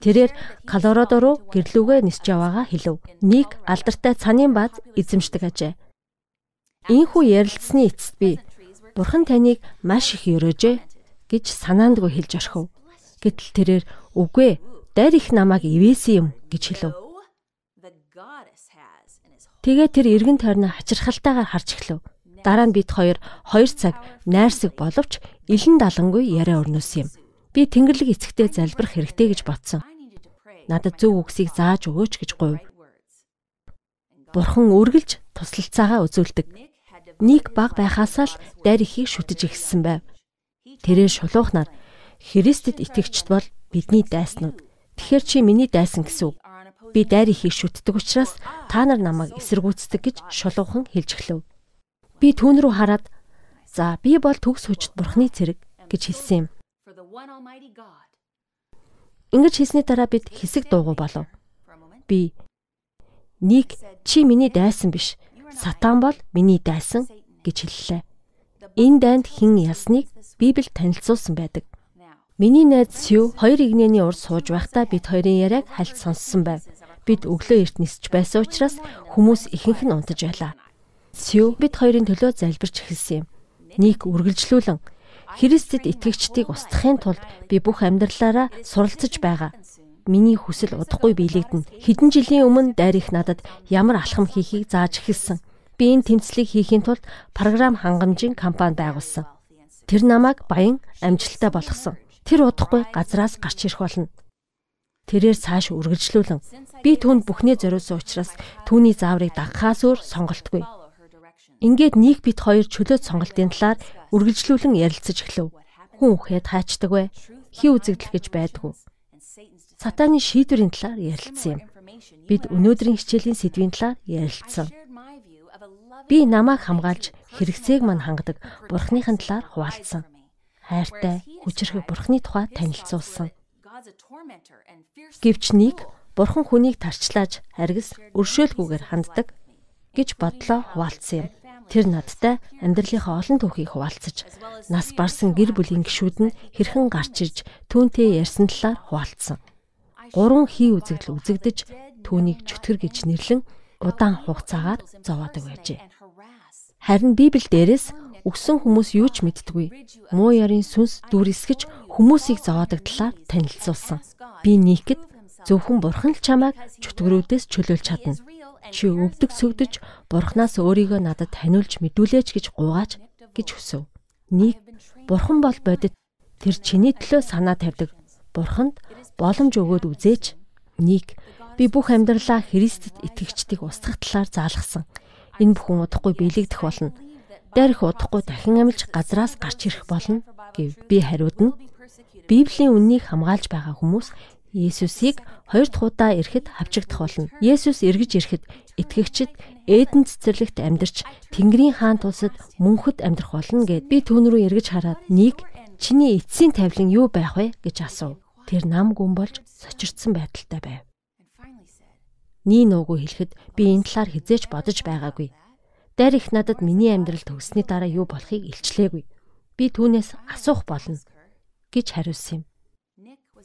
Тэрээр Колорадо руу гэрлүүгээ нисж яваагаа хэлв. Ник алдартай цанийн бааз эзэмшдэг ажээ. Ийхүү ярилцсны эцэст би Бурхан таныг маш их өрөөжээ гэж санаандгүй хэлж орхив. Гэтэл тэрээр үгүй дайр их намайг ивээсэн юм гэж хэлв. Тэгээ тэр эргэн тойрноо хачирхалтайгаар харж эхлэв. Дараа нь бид хоёр 2 цаг найрсаг боловч илэн далангүй яриа өрнөс юм. Би тэнгэрлэг эцэгтэй залбирах хэрэгтэй гэж бодсон. Надад зөв үгсийг зааж өгөөч гэж гуйв. Бурхан үргэлж туслалцаагаа үзүүлдэг. Ник баг байхаасаа л дайр ихийг шүтэж ихссэн байв. Тэрээр шулуухнаар Христэд итгэгчд бол бидний дайснууд. Тэгэхэр чи миний дайсан гэсэн үг. Би дайр ихийг шүтдэг учраас та нар намайг эсэргүүцдэг гэж шулуухан хэлж эхлэв. Би түүн рүү хараад за би бол төгс хүчит бурхны цэрэг гэж хэлсэн юм. Ингэж хэлсний дараа бид хэсэг дуугүй болов. Би Ник чи миний дайсан биш Сатан бол миний дайсан гэж хэллээ. Энэ дайнд хэн ялсныг Библи танилцуулсан байдаг. Миний найз Сю хоёр игнэний урд сууж байхдаа бид хоёрын яриаг хальт сонссон байв. Бид өглөө эрт нисэж байсан учраас хүмүүс ихэнх нь унтаж байлаа. Сю бид хоёрын төлөө залбирч эхэлсэн юм. Ник үргэлжлүүлэн Христэд итгэгчдийг устгахын тулд би бүх амьдралаараа суралцж байгаа миний хүсэл удахгүй биелэгдэнэ. Хэдэн жилийн өмнө дайр их надад ямар алхам хийхийг зааж эхэлсэн. Би энэ тэмцлийг хийхийн тулд програм хангамжийн компани байгуулсан. Тэр намайг баян амжилттай болгосон. Тэр удахгүй газраас гарч ирэх болно. Тэрээр цааш үргэлжлүүлэн би түүнд бүхнээ зориулсан учраас түүний зааврыг дагахаас өөр сонголтгүй. Ингээд нэг бит хоёр чөлөөт сонголтын талаар үргэлжлүүлэн ярилцаж эхлэв. Хүн үхээд хаачдаг вэ? Хи үзэгдэл гэж байдгүй сатааны шийдвэрийн талаар ярилцсан юм. Бид өнөөдрийн хичээлийн сэдвийн талаар ярилцсан. Би намайг хамгаалж хэрэгцээг мань хангадаг Бурхныхын талаар хуваалцсан. Хайртай, хүчрхэг Бурхны тухай танилцуулсан. Гэвч нэг Бурхан хүнийг тарчлааж харгас өршөөлгүйгээр ханддаг гэж бодлоо хуваалцсан юм. Тэр надтай амьдралынхаа олон түүхийг хуваалцаж, нас барсан гэр бүлийн гишүүд нь хэрхэн гарч ирж түүнтэй ярьсан талаар хуваалцсан. Гурван хий үзэгдэл үзэгдэж түүнийг чөтгөр гэж нэрлэн удаан хугацаагаар зовоодаг байжээ. Харин Библи дээрээс өгсөн хүмүүс юу ч мэддэггүй. Муу ярийн сүнс дүрсгэж хүмүүсийг зовоодаг талаар танилцуулсан. Би нийгэд зөвхөн бурхан л чамайг чөтгөрүүдээс чөлөөлж чадна. Чи өвдөг сөгдөж бурхнаас өөрийгөө надад таниулж мэдүүлээч гэж гуугааж гэж хүсв. Нэг бурхан бол бодит тэр чиний төлөө санаа тавьдаг. Бурханд боломж өгөөд үзээч. Нэг би бүх амьдралаа Христэд итгэгчдийг устгах талаар заалгасан. Энэ бүхэн удахгүй биелэгдэх болно. Дээрх удахгүй дахин амилж газраас гарч ирэх болно гэв. Би хариуд нь Библийн үннийг хамгаалж байгаа хүмүүс Есүсийг хоёр дахь удаа ирэхэд хавчигдах болно. Есүс эргэж ирэхэд итгэгчид Эден цэцэрлэгт амьдарч Тэнгэрийн хаан тулсад мөнхөд амьдрах болно гэд би түүн рүү эргэж хараад нэг чиний эцсийн тавилан юу байх вэ гэж асуув. Тэр нам гүн болж сочирдсан байдалтай байв. Nii нуугүй хэлэхэд би энэ талаар хизээч бодож байгаагүй. Дайр их надад миний амьдрал төгссөний дараа юу болохыг илчлээгүй. Би түүнээс асуух болно гэж хариулсан юм.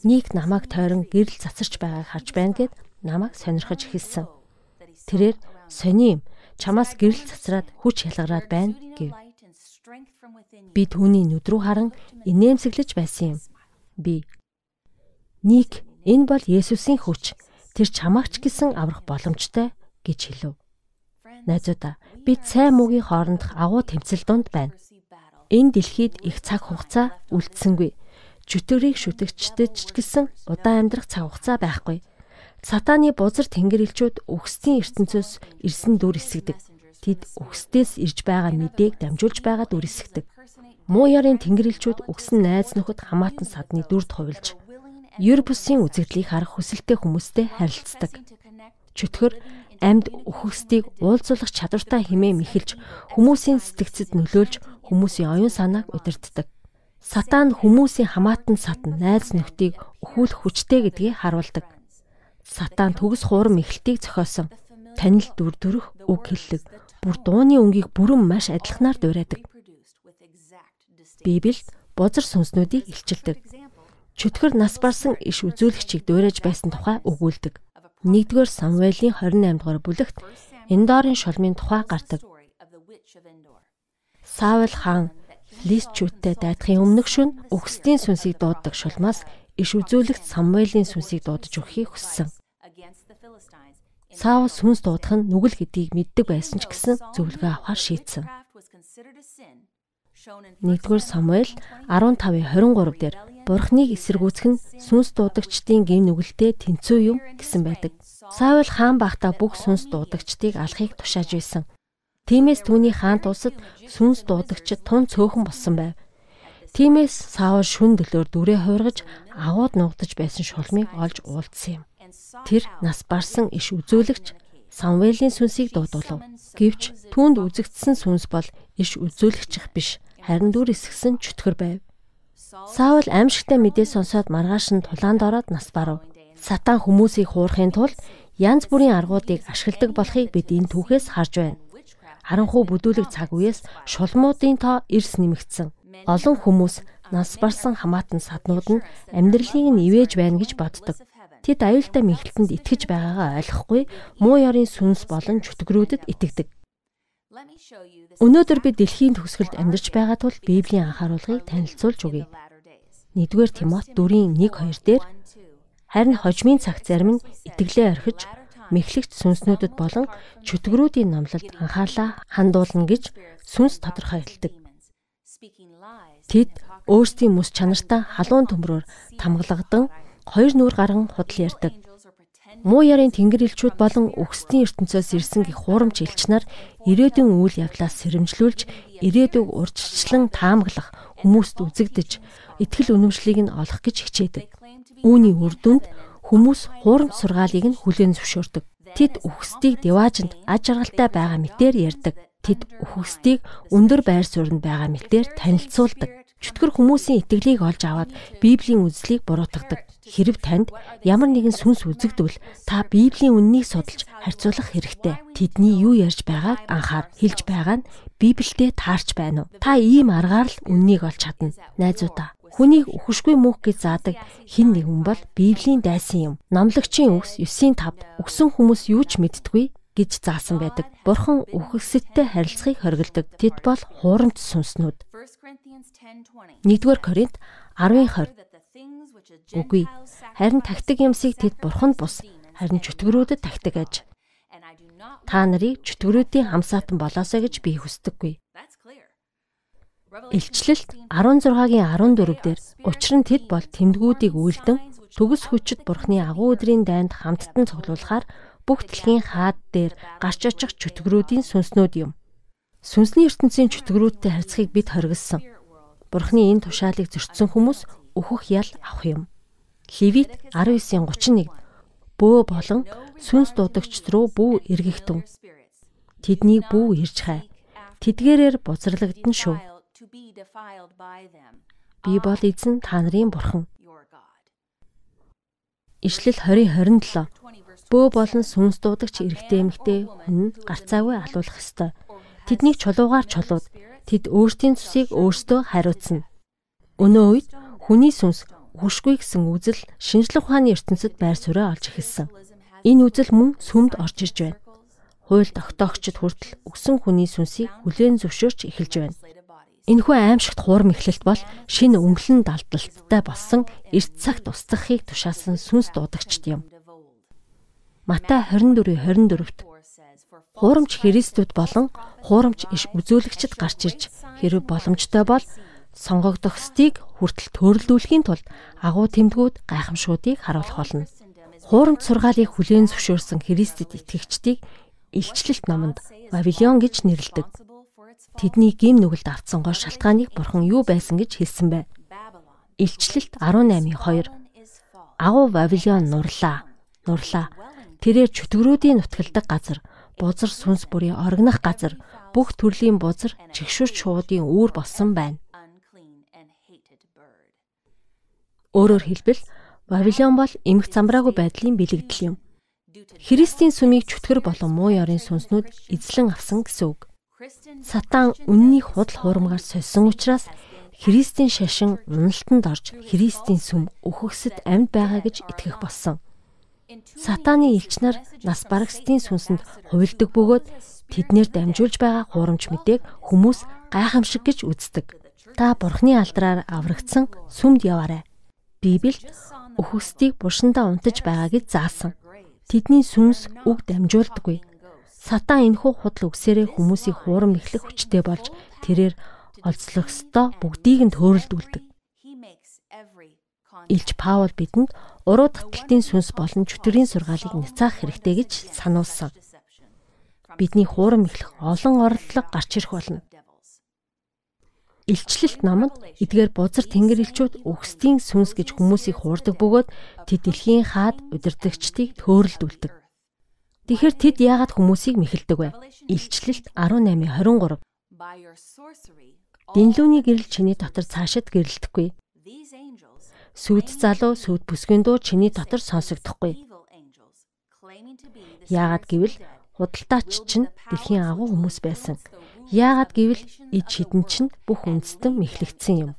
Ник намайг тойрон гэрэл цацарч байгааг харж байна гэд намайг сонирхож эхэлсэн. Тэрээр сони юм чамаас гэрэл цацраад хүч ялгараад байна гэв. Би түүний нүд рүү харан инээмсэглэж байсан юм. Би Ник энэ бол Есүсийн хүч. Тэр чамаагч гэсэн аврах боломжтой гэж хэлв. Найзуудаа бид сайн муугийн хоорондох агуу тэмцэл донд байна. Энэ дэлхийд их цаг хугацаа үлдсэнгүй. Чөтгөрийг шүтэгчдэд ч гэсэн удаан амьдрах цаг хугацаа байхгүй. Сатааны бузар тэнгэрлэгчүүд үхсдийн ертөнцөөс ирсэн дүр эсгдэг. Тэд үхсдээс ирж байгаа мэдээг дамжуулж байгаа дүр эсгдэг. Муу ярын тэнгэрлэгчүүд үгсэн найз нөхөд хамаатан садны дүрд хувилж ер бусын үзэгдлийг харах хүсэлтэй хүмүүстэй харилцдаг. Чөтгөр амьд үхэгсдийг уулзуулах чадвартай хэмээн мэхэлж хүмүүсийн сэтгцэд нөлөөлж хүмүүсийн оюун санааг удирддаг. Сатан хүмүүсийн хамаатан сатан найз нөхдийг өхүүлэх хүчтэй гэдгийг харуулдаг. Сатан төгс хуурам эхлэлтийг зохиосон. Танил дүр төрөх үг хэллэг. Бүр дууны өнгийг бүрэн маш адилханаар дуурайдаг. Библиэд бузар сүнснүүдийг илчилдэг. Чөтгөр нас барсан иш үзүүлэгчийг дуурайж байсан тухай өгүүлдэг. 1-р Самуэлийн 28 дугаар бүлэгт Эндорын шулмын тухай гардаг. Саул хаан Филистчүүдтэй дайдахын өмнөх шөнө өгсдийн сүнсийг дууддаг шулмаас иш үзүүлэгт Самуэлийн сүнсийг дуудаж өгөхийг хүссэн. Саул сүнс дуудах нь нүгэл гэдгийг мэддэг байсан ч гэсэн зөвлөгөө авахар шийдсэн. 1-р Самуэль 15:23 дээр Бурхныг эсэргүүцэх нь сүнс дуудагчдын гин нүгэлтэй тэнцүү юм гэсэн байдаг. Саул хаан багтаа бүх сүнс дуудагчдыг алахыг тушааж байсан. Тиймээс түүний хаант улсад сүнс дуудагчид тун цөөхөн болсон байв. Тиймээс Саул шүн дөлөөр дүрээ хуургаж агууд нугдаж байсан шулмыг олж уулдсан юм. Тэр нас барсан иш үзүүлэгч Самвелийн сүнсийг дуудуулав. Гэвч түүнд үзэгдсэн сүнс бол иш үзүүлэгчих биш, харин дүр эсгсэн чөтгөр байв. Саул аимшигтай мэдээ сонсоод маргааш нь тулаанд ороод нас барав. Сатан хүмүүсийг хуурахын тулд янз бүрийн аргуудыг ашигладаг болохыг бид энэ түүхээс харж байна. Харанхуй бүдүүлэг цаг үеэс шулмуудын тоо эрс нэмэгдсэн. Олон хүмүүс нас барсан хамаатан саднууд нь амьдралыг нь ивэж байна гэж боддог. Тэд аюултай мэхлэлтэнд итгэж байгаагаа ойлгохгүй муу ёрын сүнс болон чөтгөрүүдэд итгэдэг. Өнөөдөр би дэлхийн төгсгөлд амьдарч байгаа тул Библийн анхааруулгыг танилцуулж өгье. 1-р Тимот 4:1-2 дээр харин хожмын цаг зарим нь итгэлээ орхиж мэхлэгч сүнснүүдэд болон чөтгөрүүдийн номлолд анхаарлаа хандуулна гэж сүнс тодорхой хэлдэг. Тэд өөрсдийн мэс чанартай халуун төмрөөр тамгалгадан хоёр нүур гарan худал ярьдаг. Муу ярын тэнгэр элчүүд болон өгсдийн ертөнцөөс ирсэн гих хуурамч элч нар ирээдүйн үйл явдлаас сэрэмжлүүлж ирээдүг урьдчилан таамаглах хүмүүст үзэгдэж итгэл үнэмшлийг нь олох гэж хичээдэг. Үүний үр дүнд хүмүүс хуурамч сургаалыг нь хүлээн зөвшөөрдөг. Тэд үхсдийг деваажинд аж аргалтай байгаа мэтээр ярьдаг. Тэд үхсдийг өндөр байр суурьнд байгаа мэтээр танилцуулдаг. Чөтгөр хүмүүсийн итгэлийг олж аваад Библийн үзлийг буруутгадаг. Хэрв танд ямар нэгэн сүнс үзэгдвэл та Библийн үннийг судалж харьцуулах хэрэгтэй. Тэдний юу ярьж байгааг анхаар. Хэлж байгаа нь Библиэд таарч байна уу? Та ийм аргаар л үннийг олж чадна. Найзуудаа Хүнийг үхшгүй мөнх гэж заадаг хин нэгэн бол Библийн дайсан юм. Номлогчийн үгс 9:5 үгсэн хүмүүс юу ч мэдтгүй гэж заасан байдаг. Бурхан үхэгсэдтэй харилцахыг хориглдог. Тэд бол хуурамч сүнснүүд. 1-р Коринт 10:20 Үгүй. Харин тактик юмсыг тэд бурханд бус. Харин чөтгөрүүдэд тактик аж. Та нарыг чөтгөрүүдийн хамсаатан болоосоо гэж би хүсдэггүй. Илчлэлт 16-гийн 14 дээр учир нь тэд бол тэмдгүүдийг үйлдэн төгс хүчит бурхны агуу өдрийн дайнд хамттан цуглуулахаар бүх дэлхийн хаад дээр гарч очих чөтгөрүүдийн сүнснүүд юм. Сүнсний ертөнцийн чөтгөрүүдтэй харьцахыг бид хоригдсан. Бурхны энэ тушаалыг зөрчсөн хүмүүс өөхөх ял авах юм. Левит 19:31 бөө болон сүнс дуудагч руу бүү эргэхтэн. Тэднийг бүү ирж хай. Тэдгээрээр бузралгадсан шүү. Би бол эзэн та нарын бурхан. Ишлэл 20:27 бөө болон сүнс дуудагч эрэгтэй эмэгтэй хүн гарцаагүй алуулах ёстой. Тэднийг чулуугаар чулууд тэд өөрсдийн цусыг өөрсдөө хариуцна. Өнөө үед Хүний сүнс үхшгүй гэсэн үзэл шинжлэх ухааны ертөнцид байр суурь олж эхэлсэн. Энэ үзэл мөн сүмд орж ирж байна. Хууль тогтоогчд хүртэл өгсөн хүний сүнсийг хүлээн зөвшөөрч эхэлж байна. Энэхүү аимшигт хуурм эхлэлт бол шинэ өнгөлн далдалттай болсон эрт цагт устгахыг тушаасан сүнс дуудагчд юм. Матай 24:24-т Хуурамч Христүүд болон хуурамч иш үзүүлэгчд гарч ирж хэрэг боломжтой бол сонгогдох стыг хүртэл төрөлдүүлэхийн тулд агуу тэмдгүүд гайхамшгуудыг харуулах болно. Хуурамч сургаалыг хүлээн зөвшөөрсөн Христэд итгэгчдийг илчлэлт номонд Вавилон гэж нэрлэдэг. Тэдний гим нүгэлд автсан гол шалтгааныг бурхан юу байсан гэж хэлсэн бэ? Илчлэлт 18:2 Агуу Вавилон нурлаа. Нурлаа. Тэрээр чөтгөрүүдийн нутгалдаг газар, бузар сүнс бүрийн оргинах газар, бүх төрлийн бузар чигшүрч шуудын үүр болсон байна. Өөрөөр хэлбэл Вавилон бол эмх замбраагүй байдлын бэлэгдэл юм. Христийн сүмийг чөтгөр болон муу ёрын сүнснүүд эзлэн авсан гэсэн үг. Сатан үнний худал хуурмгаар сольсон учраас Христийн шашин уналтанд орж Христийн сүм өхөксөд амьд байгаа гэж итгэх болсон. Сатаны элч нар нас барагсдын сүнсэнд хувилдаг бөгөөд тэднэр дамжуулж байгаа хуурамч мэдээг хүмүүс гайхамшиг гэж үздэг. Та бурхны алдраар аврагдсан сүмд яваарай. Библи өхөстийг бушиндаа унтаж байгаа гэж заасан. Тэдний сүнс үг дамжуулдаггүй. Сатан энэхүү худал үгсээрээ хүмүүсийг хуурам эхлэх хүчтэй болж тэрээр олзлох ёстой бүгдийг нь төөрөлдүүлдэг. Илч Паул бидэнд уруу таталтын сүнс болон чөтгөрийн сургаалыг няцаах хэрэгтэй гэж сануулсан. Бидний хуурам эхлэх олон оролдлого гарч ирэх болно илчлэлт номонд эдгээр бузар тэнгэр элчүүд өгсдийн сүнс гэж хүмүүсийг хуурдаг бөгөөд тэд дэлхийн хаад удирдагчдыг төөрөлдүүлдэг. Тэгэхээр тэд яагаад хүмүүсийг мэхэлдэг вэ? Илчлэлт 18:23. Динлүүний гэрэл чиний дотор цаашид гэрэлдэхгүй. Сүд залуу сүд бүсгийн дуу чиний дотор сонсогдохгүй. Яагаад гэвэл худалдаач чинь дэлхийн агуу хүмүүс байсан. Яагаад гэвэл ид хідэн чинь бүх үндэстэн мэхлэгдсэн юм.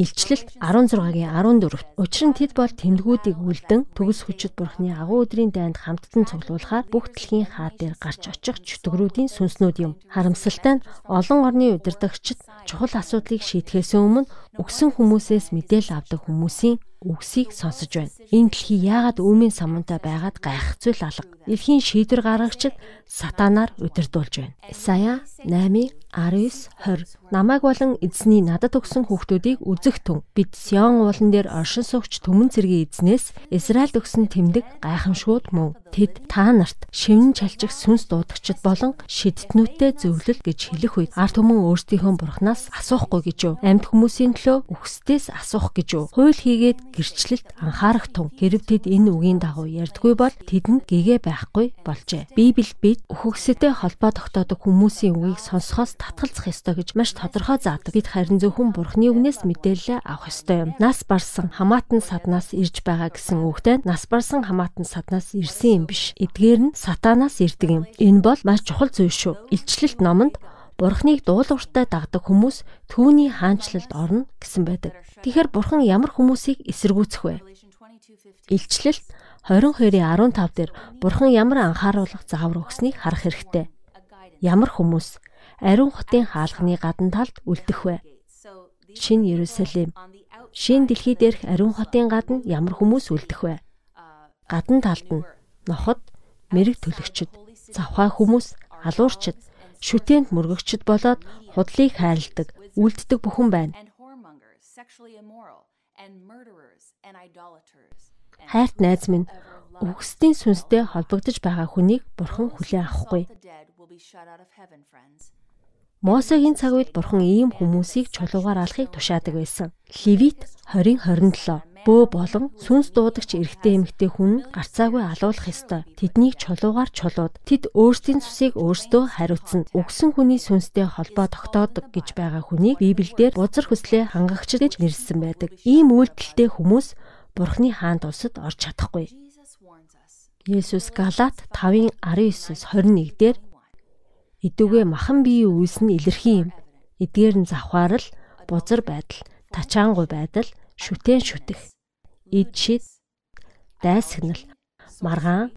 Илчлэлт 16-гийн 14-т учир нь тэд бол тэмдгүүдийг үлдэн төгс хүчит бурхны агуу өдрийн дайнд хамттан цуглуулахаар бүх дэлхийн хаа дээр гарч очих чөтгөрүүдийн сүнснүүд юм. Харамсалтай нь олон орны удирдагчид чухал асуудлыг шийдэхээс өмнө өгсөн хүмүүсээс мэдээлэл авдаг хүмүүсийн үгсийг сонсож байна. Энэ дэлхий яагаад үүмийн самуунтай байгаад гайхах зүйл алга. Дэлхийн шийдвэр гаргагчид сатанаар удирдуулж байна. Исая 8 19 20 намайг болон эзний надад өгсөн хүүхдүүдийг үзэх түн бид Сион уулан дээр оршин суугч төмөн цэргийн эзнээс Израильд өгсөн тэмдэг гайхамшгууд мөн тэд та нарт шивнэн чалчих сүнс дуудагчд болон шидтнүүттэй зөвлөл гэж хэлэх үед арт түмэн өөрсдийнхөө бурхнаас асуухгүй гэж юу амьд хүмүүсийн төлөө үхсдээс асуух гэж юу хууль хийгээд гэрчлэлт анхаарах тун хэрв тэд энэ үгийн дагуу ярьдгүй бол тэдэнд гэгээ байхгүй болжээ Библи бид үхгсэтэй холбоо тогтоодог хүмүүсийн үгийг сонсохоос татгалзах ёстой гэж маш тодорхой заадаг. Бид харин зөвхөн Бурхны үгнээс мэдээлэл авах ёстой юм. Нас барсан хамаатан саднаас ирж байгаа гэсэн үгтэй нас барсан хамаатан саднаас ирсэн юм биш. Эдгээр нь сатанаас ирдэг юм. Энэ бол маш чухал зүйл шүү. Илчлэлт номонд Бурхныг дуулууртай дагдаг хүмүүс түүний хаанчлалд орно гэсэн байдаг. Тэгэхээр Бурхан ямар хүмүүсийг эсэргүүцэх вэ? Илчлэлт 22:15 дээр Бурхан ямар анхааруулга заавар өгснийг харах хэрэгтэй. Ямар хүмүүс ариун хотын хаалганы гадна талд үлдэх вэ? Шинэ Ерүсалим. Шинэ дэлхий дээрх ариун хотын гадна ямар хүмүүс үлдэх вэ? Гадна талд нь ноход, мэрэг төлөгчд, завхаа хүмүүс, алуурчд, шүтээнд мөргөгчд болоод худлыг хайрладаг, үлддэг бүхэн байна. Хайрт найз минь үгсдийн сүнстэй холбогдож байгаа хүнийг бурхан хүлээн авахгүй. Мосегийн цаг үед бурхан ийм хүмүүсийг чулуугаар алахыг тушаадаг байсан. Левит 20:27 бөө болон сүнс дуудагч эрэгтэй эмэгтэй хүн гарцаагүй алуулах ёстой. Тэднийг чулуугаар чулууд. Тэд өөрсдийн цусыг өөрсдөө хариуцна. Өгсөн хүний сүнстэй холбоо тогтоодог гэж байгаа хүнийг Библиэлд бузар хүслээ хангагч гэж нэрлсэн байдаг. Ийм үйлдэлтэй хүмүүс Бурхны хаанд улсад орж чадахгүй. Есүс Галаат 5:19-с 21 дээр Идүүгээ махан биеийн үйлс нь илэрхий юм. Эдгээр нь завхаарл, бузар байдал, тачаангуй байдал, шүтэн шүтэх, ид шид, дайсагнал, маргаан,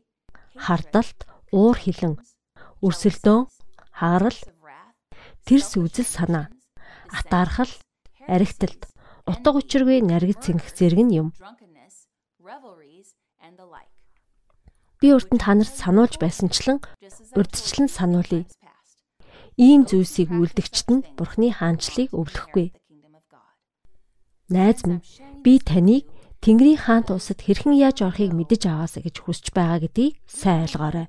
хардалт, уур хилэн, өрсөлдөөн, хаарал, тэрс үзэл санаа, атаархал, аригталт, утга учиргүй наргид цэнгэх зэрэг нь юм. Би урд нь та нарт сануулж байсанчлан урдчлан сануулъя. Ийм зүйлсийг үлдэгчт нь Бурхны хаанчлыг өвлөхгүй. Найз минь, би таныг Тэнгэрийн хаант улсад хэрхэн яаж орохыг мэдэж аваасаа гэж хүсэж байгаа гэдгийг сайн ойлгоорой.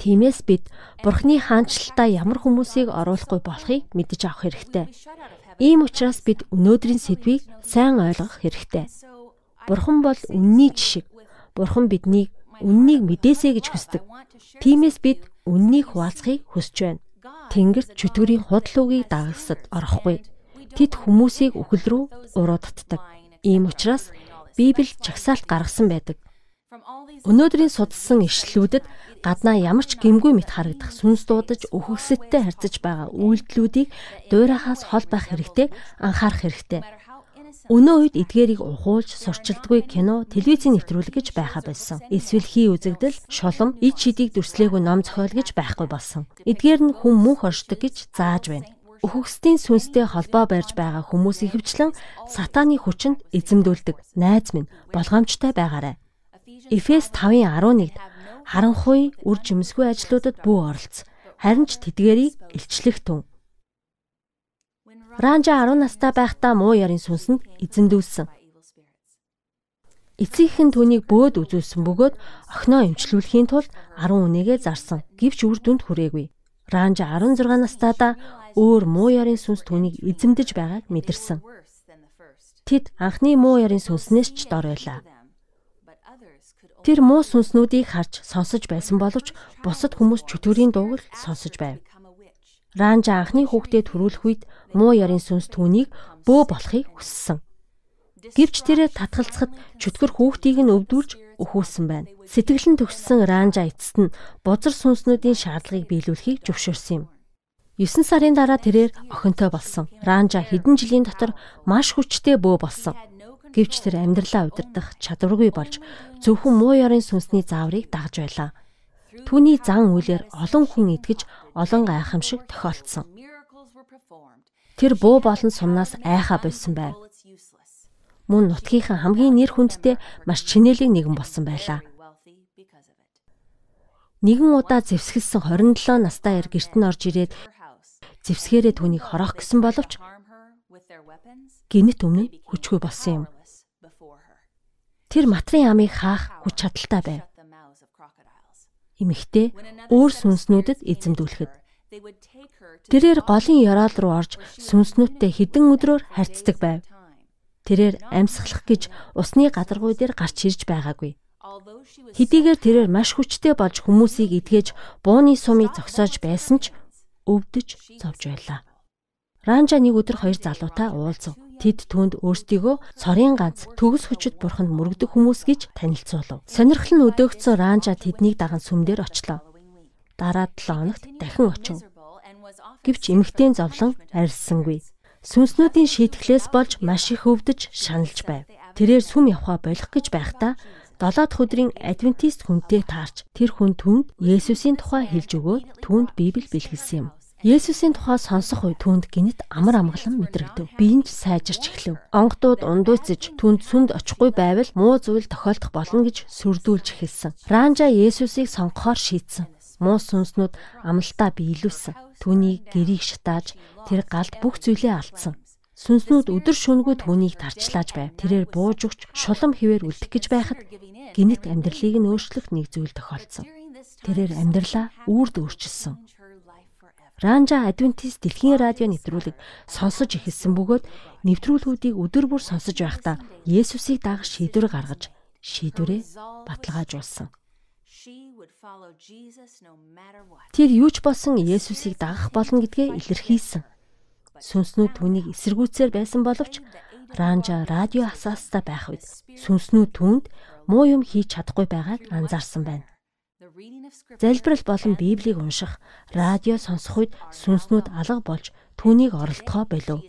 Тиймээс бид Бурхны хаанчлалтаа ямар хүмүүсийг оруулахгүй болохыг мэдэж авах хэрэгтэй. Ийм учраас бид өнөөдрийн сэдвийг сайн ойлгох хэрэгтэй. Бурхан бол үнний жишг. Бурхан биднийг үннийг мэдээсэй гэж хүсдэг. Тиймээс бид үннийг хуваалцахыг хүсэж байна. Тэнгэрт чөтгөрийн худал үгийг дагагсад орохгүй. Тэд хүмүүсийг үхэл рүү урууддаг. Ийм учраас Библи чагсаалт гаргасан байдаг. Өнөөдрийн судалсан ишлэлүүдэд гаднаа ямар ч гимгүй мэт харагдах сүнс дуудаж өхөксөдтэй харьцаж байгаа үйлдэлүүдийг дуурайхаас хол байх хэрэгтэй анхаарах хэрэгтэй. Өнөө үед эдгээрийг ухуулж сурчилдгүй кино, телевизийн нэвтрүүлэг гэж байха байсан. Эсвэл хий үзэгдэл, шулам, ид шидийг дүрслээгүй ном зохиол гэж байхгүй болсон. Эдгээр нь хүн мөнх оршдог гэж зааж байна өхөксдийн сүнстэй холбоо барьж байгаа хүмүүс ихэвчлэн сатааны хүчинд эзэмдүүлдэг. Найз минь болгоомжтой байгаарай. Эфес 5:11-д харанхуй үр жимсгүй ажлуудад бүү оролц. Харин ч тэдгэрийг илчлэх түн. Ранжа 10 настай байхдаа муу ярийн сүнсэнд эзэмдүүлсэн. Эцэгхэн түүнийг бөөд үзүүлсэн бөгөөд охиноо эмчлүүлэхийн тулд 10 үнэгээ зарсан. Гэвч үр дүнд хүрээгүй. Ранжа 16 настайдаа өөр муу ярийн сүнс түүнийг эзэмдэж байгааг мэдэрсэн. Тэд анхны муу ярийн сүнснээс ч дор байлаа. Тэр муу сүнснүүдийг харж сонсож байсан боловч бусад хүмүүс чөтгөрийн дууг л сонсож байв. Ранжа анхны хүүхдэд төрүүлэх үед муу ярийн сүнс түүнийг бөө болохыг хүссэн. Гэвч тэрэ татгалцахад чөтгөр хүүхдийг нь өвдүүлж өхүүлсэн байна. Сэтгэлэн төгссөн Ранжа эцэст нь бузар сүнснүүдийн шаардлагыг биелүүлэхийг зөвшөөрсөн юм. 9 сарын дараа тэрээр охинтой болсон. Ранжа хэдэн жилийн дотор маш хүчтэй бөө болсон. Гэвч тэр амьдралаа удирдах чадваргүй болж зөвхөн муу ёрын сүнсний зааврыг дагж байлаа. Түүний зан үйлээр олон хүн итгэж олон гайхамшиг тохиолдсон. Тэр буу болон сумнаас айхаа болсон байв. Мөн нутгийнхаа хамгийн нэр хүндтэй маш чинэлэг нэгэн болсон байлаа. Нэгэн удаа зэвсгэлсэн 27 настай эр гэрт нь орж ирээд зевсгээрээ түүнийг хороох гэсэн боловч гинэт өмнө хүчгүй болсон юм. Тэр матрын амыг хаах хүч чадалтай байв. Имэгтэй өөр сүнснүүдэд эзэмдүүлэхэд тэрээр голын яраал руу орж сүнснүүдтэй хідэн өдрөөр харьцдаг байв. Тэрээр амьсгалах гэж усны гадаргуй дээр гарч ирж байгаагүй. Хэдийгээр тэрээр маш хүчтэй болж хүмүүсийг эдгэж бууны сумыг зогсоож байсан ч өвдөж зовж байлаа. Ранжа нэг өдөр хоёр залуутай уулзав. Тэд түнд өөрсдийгөө цорын ганц төгс хүчит бурханд мөрөгдөх хүмүүс гэж танилцуулав. Сонирхол нь өдөөгдсөн Ранжа тэднийг даган сүмдэр очлоо. Дараа 7 хоногт дахин очив. Гэвч эмэгтэй зовлон арилсангүй. Сүнснүүдийн шийтгэлээс болж маш их өвдөж шаналж байв. Тэрээр сүм явхаа болох гэж байхдаа 7 дахь өдрийн адвентист хүнтэй таарч тэр хүн түнд Есүсийн тухай хэлж өгөөд түнд Библи бэлгэлсэн юм. Есүсийн тухай сонсох үе түнд гинт амар амгалан мэдрэгдэв. Биенд сайжирч эхлэв. Онгодууд ундууцж түнд сүнд очихгүй байвал муу зүйл тохиолдох болно гэж сүрдүүлж эхэлсэн. Ранжа Есүсийг сонгохоор шийдсэн. Муу сүнснүүд амлалтаа биелүүлсэн. Түүнийг гэрийг шатааж тэр галд бүх зүйлээ алдсан. Сүнснүүд өдөр шөнөгүй түүнийг тарчлааж байв. Тэрээр бууж өгч шулам хിവэр үлдэх гэж байхад гинт амьдралыг нь өөрчлөх нэг зүйл тохиолдсон. Тэрээр амьдралаа үрд өөрчилсөн. Ранжа Адвентист дэлхийн радио нэвтрүүлэг сонсож эхэлсэн бөгөөд нэвтрүүлгүүдийг өдөр бүр сонсож байхдаа Есүсийг дагах шийдвэр гаргаж шийдвэрээ баталгаажуулсан. Тэр юу ч болсон Есүсийг дагах болно гэдгээ илэрхийлсэн сүнснүүд түүнийг эсэргүүцээр байсан боловч Ранжа радио асаастай байх үед сүнснүүд түүнд муу юм хийж чадахгүй байгааг анзаарсан байна. Залбирал болон Библийг унших, радио сонсох үед сүнснүүд алга болж түүнийг оролдохоо болов.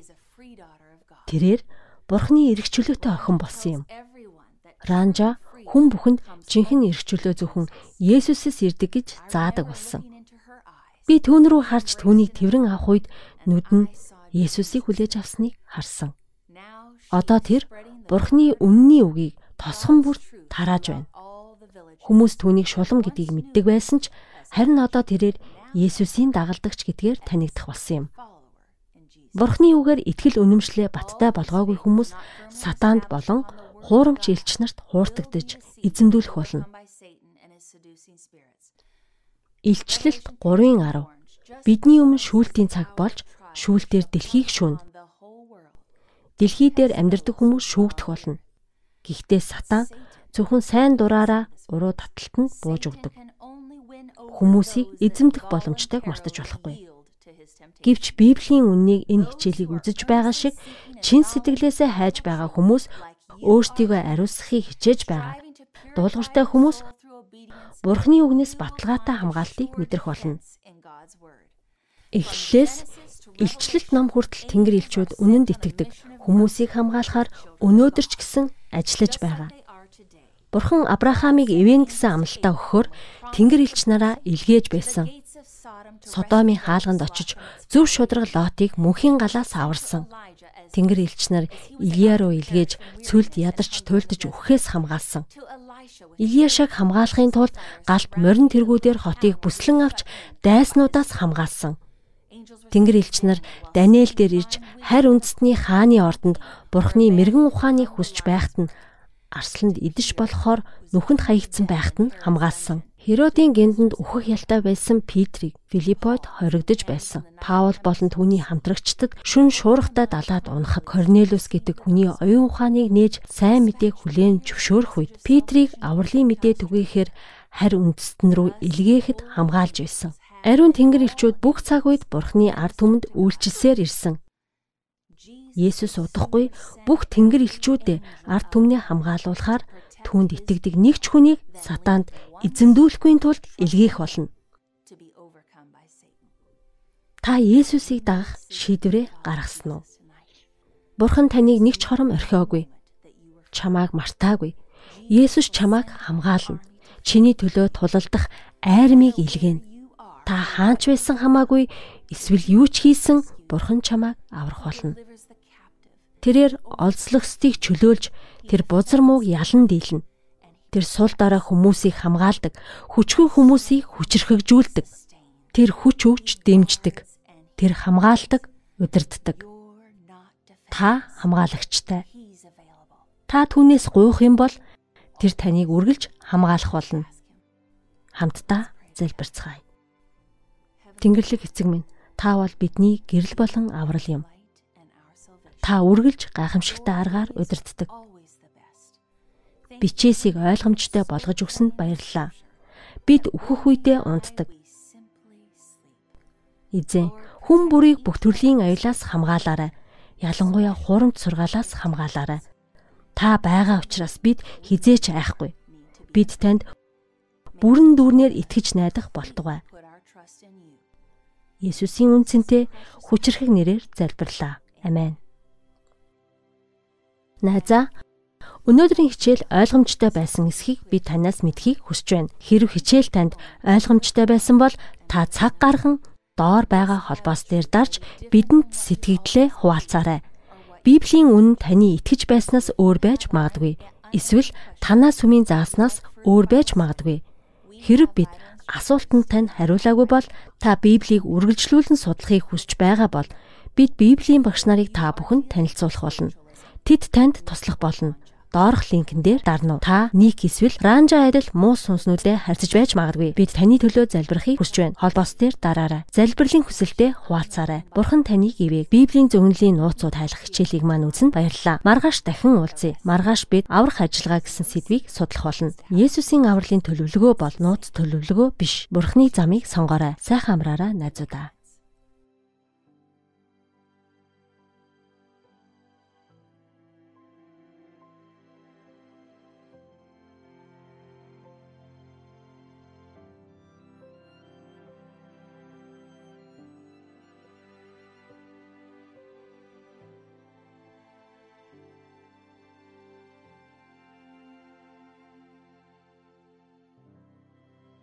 Тэрээр Бурхны эргчлөөтэй охин болсон юм. Ранжа хүн бүхэнд жинхэнэ эргчлөө зөвхөн Есүсээс ирдэг гэж заадаг болсон. Би түүн рүү харж түүнийг тэрэн авах үед нүд нь Есүсийг хүлээж авсныг харсан. Одоо тэр Бурхны үнний үгийг тосгон бүр тарааж байна. Хүмүүс түүнийг шулам гэдгийг мэддэг байсан ч харин одоо тэрээр Есүсийн дагалдагч гэдгээр танигдах болсон юм. Бурхны үгээр итгэл үнэмшлээ баттай болгоогүй хүмүүс сатаанд болон хуурамч элч нарт хууртагдж эзэмдүүлэх болно. Илчлэлт 3:10 Бидний өмнө шүүлтийн цаг болж шүүлтээр дэлхийг шүүн. Дэлхий дээр амьдардаг хүмүүс шүүгдэх болно. Гэхдээ сатан зөвхөн сайн дураараа уруу таталтанд бууж өгдөг. Хүмүүсийг эзэмдэх боломжтойг мартаж болохгүй. Гэвч Библийн үннийг энэ хичээлийг үзэж байгаа шиг чин сэтгэлээсээ хайж байгаа хүмүүс өөрсдийгөө ариусгахыг хичээж байгаа. Дуулууртай хүмүүс Бурхны үгнээс баталгаатай хамгаалтыг мэдрэх болно. Эхлэлээс илчлэлт ном хүртэл Тэнгэр элчүүд үнэнд итгэдэг. Хүмүүсийг хамгаалахаар өнөөдөр ч гэсэн ажиллаж байгаа. Бурхан Авраамыг эвэн гэсэн амлалтаа өгөхөөр Тэнгэр элч нараа илгээж байсан. Содомын хаалганд очиж зөв шудраг Лотыг мөнхийн галаас аварсан. Тэнгэр элч нар Илия руу илгээж цүлд ядарч туйлдж өгөхөөс хамгаалсан. Илияшаг хамгаалахын тулд галт морин тэргүүдээр хотыг бүслэн авч дайснуудаас хамгаалсан. Тэнгэр элч нар Даниэл дээр ирж харь үндэстний хааны ордонд Бурхны мэрэгэн ухааныг хүсч байхад нь арсланд идэж болохоор нүхэнд хаягдсан байхад нь хамгаалсан. Херодийн гэндэнд үхэх ялтай байсан Петрийг Филиппод хоригдож байсан. Паул болон түүний хамтрагчдад шүн шуурхтай далаад унахад Корнелиус гэдэг хүний оюун ухааныг нээж сайн мэдээг хүлээн зөвшөөрөх үед Петрийг авралын мэдээ түгээхээр харь үндэстэн рүү илгээхэд хамгаалж байсан. Ариун тэнгэр элчүүд бүх цаг үед Бурхны ард түмэнд үйлчилсээр ирсэн. Есүс удахгүй бүх тэнгэр элчүүдээ ард түмнээ хамгаалуулахаар түүнд итгэдэг нэг ч хүнийг сатаанд эзэмдүүлэхгүй тулд илгээх болно. Та Есүсийг дагах шийдвэрээ гаргасан уу? Бурхан таныг нэг ч хором орхиогүй. Чамааг мартаагүй. Есүс чамааг хамгаална. Чиний төлөө тулалдах айрмыг илгээнэ. Та хаанч байсан хамаагүй эсвэл юу ч хийсэн Бурхан чамааг аврах болно. Тэрээр олзлогсдыг чөлөөлж тэр бузар мууг ялан дийлнэ. Тэр сул дараа хүмүүсийг хамгаалдаг, хүчгүй хүмүүсийг хүчрхэгжүүлдэг. Тэр хүч өгч дэмждэг. Тэр хамгаалдаг, удирддаг. Та хамгаалагчтай. Та түүнээс гуйх юм бол тэр таныг үргэлж хамгаалах болно. Хамтдаа залбирцгаая. Тэнгэрлэг эцэг минь, та бол бидний гэрэл болон аврал юм. Та үргэлж гайхамшигтай аргаар удирддаг бичээсийг ойлгомжтой болгож өгсөнд баярлалаа. Бид өөхөх үедээ унтдаг. Эзэн хүн бүрийг бүх төрлийн аюулаас хамгаалаарай. Ялангуяа хурамч сургаалаас хамгаалаарай. Та байгаа учраас бид хизээч айхгүй. Бид танд бүрэн дүүрнээр итгэж найдах болтугай. Есүсийн үнцэнтэй хүчрхэг нэрээр залбирлаа. Амен. Найзаа Өнөөдрийн хичээл ойлгомжтой байсан эсхийг би танаас мэдхийг хүсэж байна. Хэрв хичээл танд ойлгомжтой байсан бол та цаг гарган доор байгаа холбоос дээр дарж бидэнд сэтгэгдлээ хуваалцаарай. Библийн үнэн таны итгэж байснаас өөр байж магадгүй. Эсвэл танаас сүмийн зааснаас өөр байж магадгүй. Хэрв бид асуултанд тань хариулаагүй бол та Библийг үргэлжлүүлэн судлахыг хүсэж байгаа бол бид Библийн багш нарыг та бүхэнд танилцуулах болно. Тэд танд туслах болно доорх линкэн дээр дарна уу. Та ник эсвэл ранжа айдал муу сүнснүүдээ харьцаж байж магадгүй. Бид таны төлөө залбирахыг хүсэж байна. Холбоос дээр дараарай. Залбирлын хүсэлтэд хуваалцаарай. Бурхан таныг ивэг. Библийн зөвнөлийн нууцуд хайлах хичээлийг маань үзэн баярлалаа. Маргааш дахин уулзъя. Маргааш бид аврах ажиллагаа гэсэн сэдвийг судлах болно. Есүсийн авралын төлөвлөгөө бол нууц төлөвлөгөө биш. Бурханы замыг сонгоорой. Сайхан амраарай найзуудаа.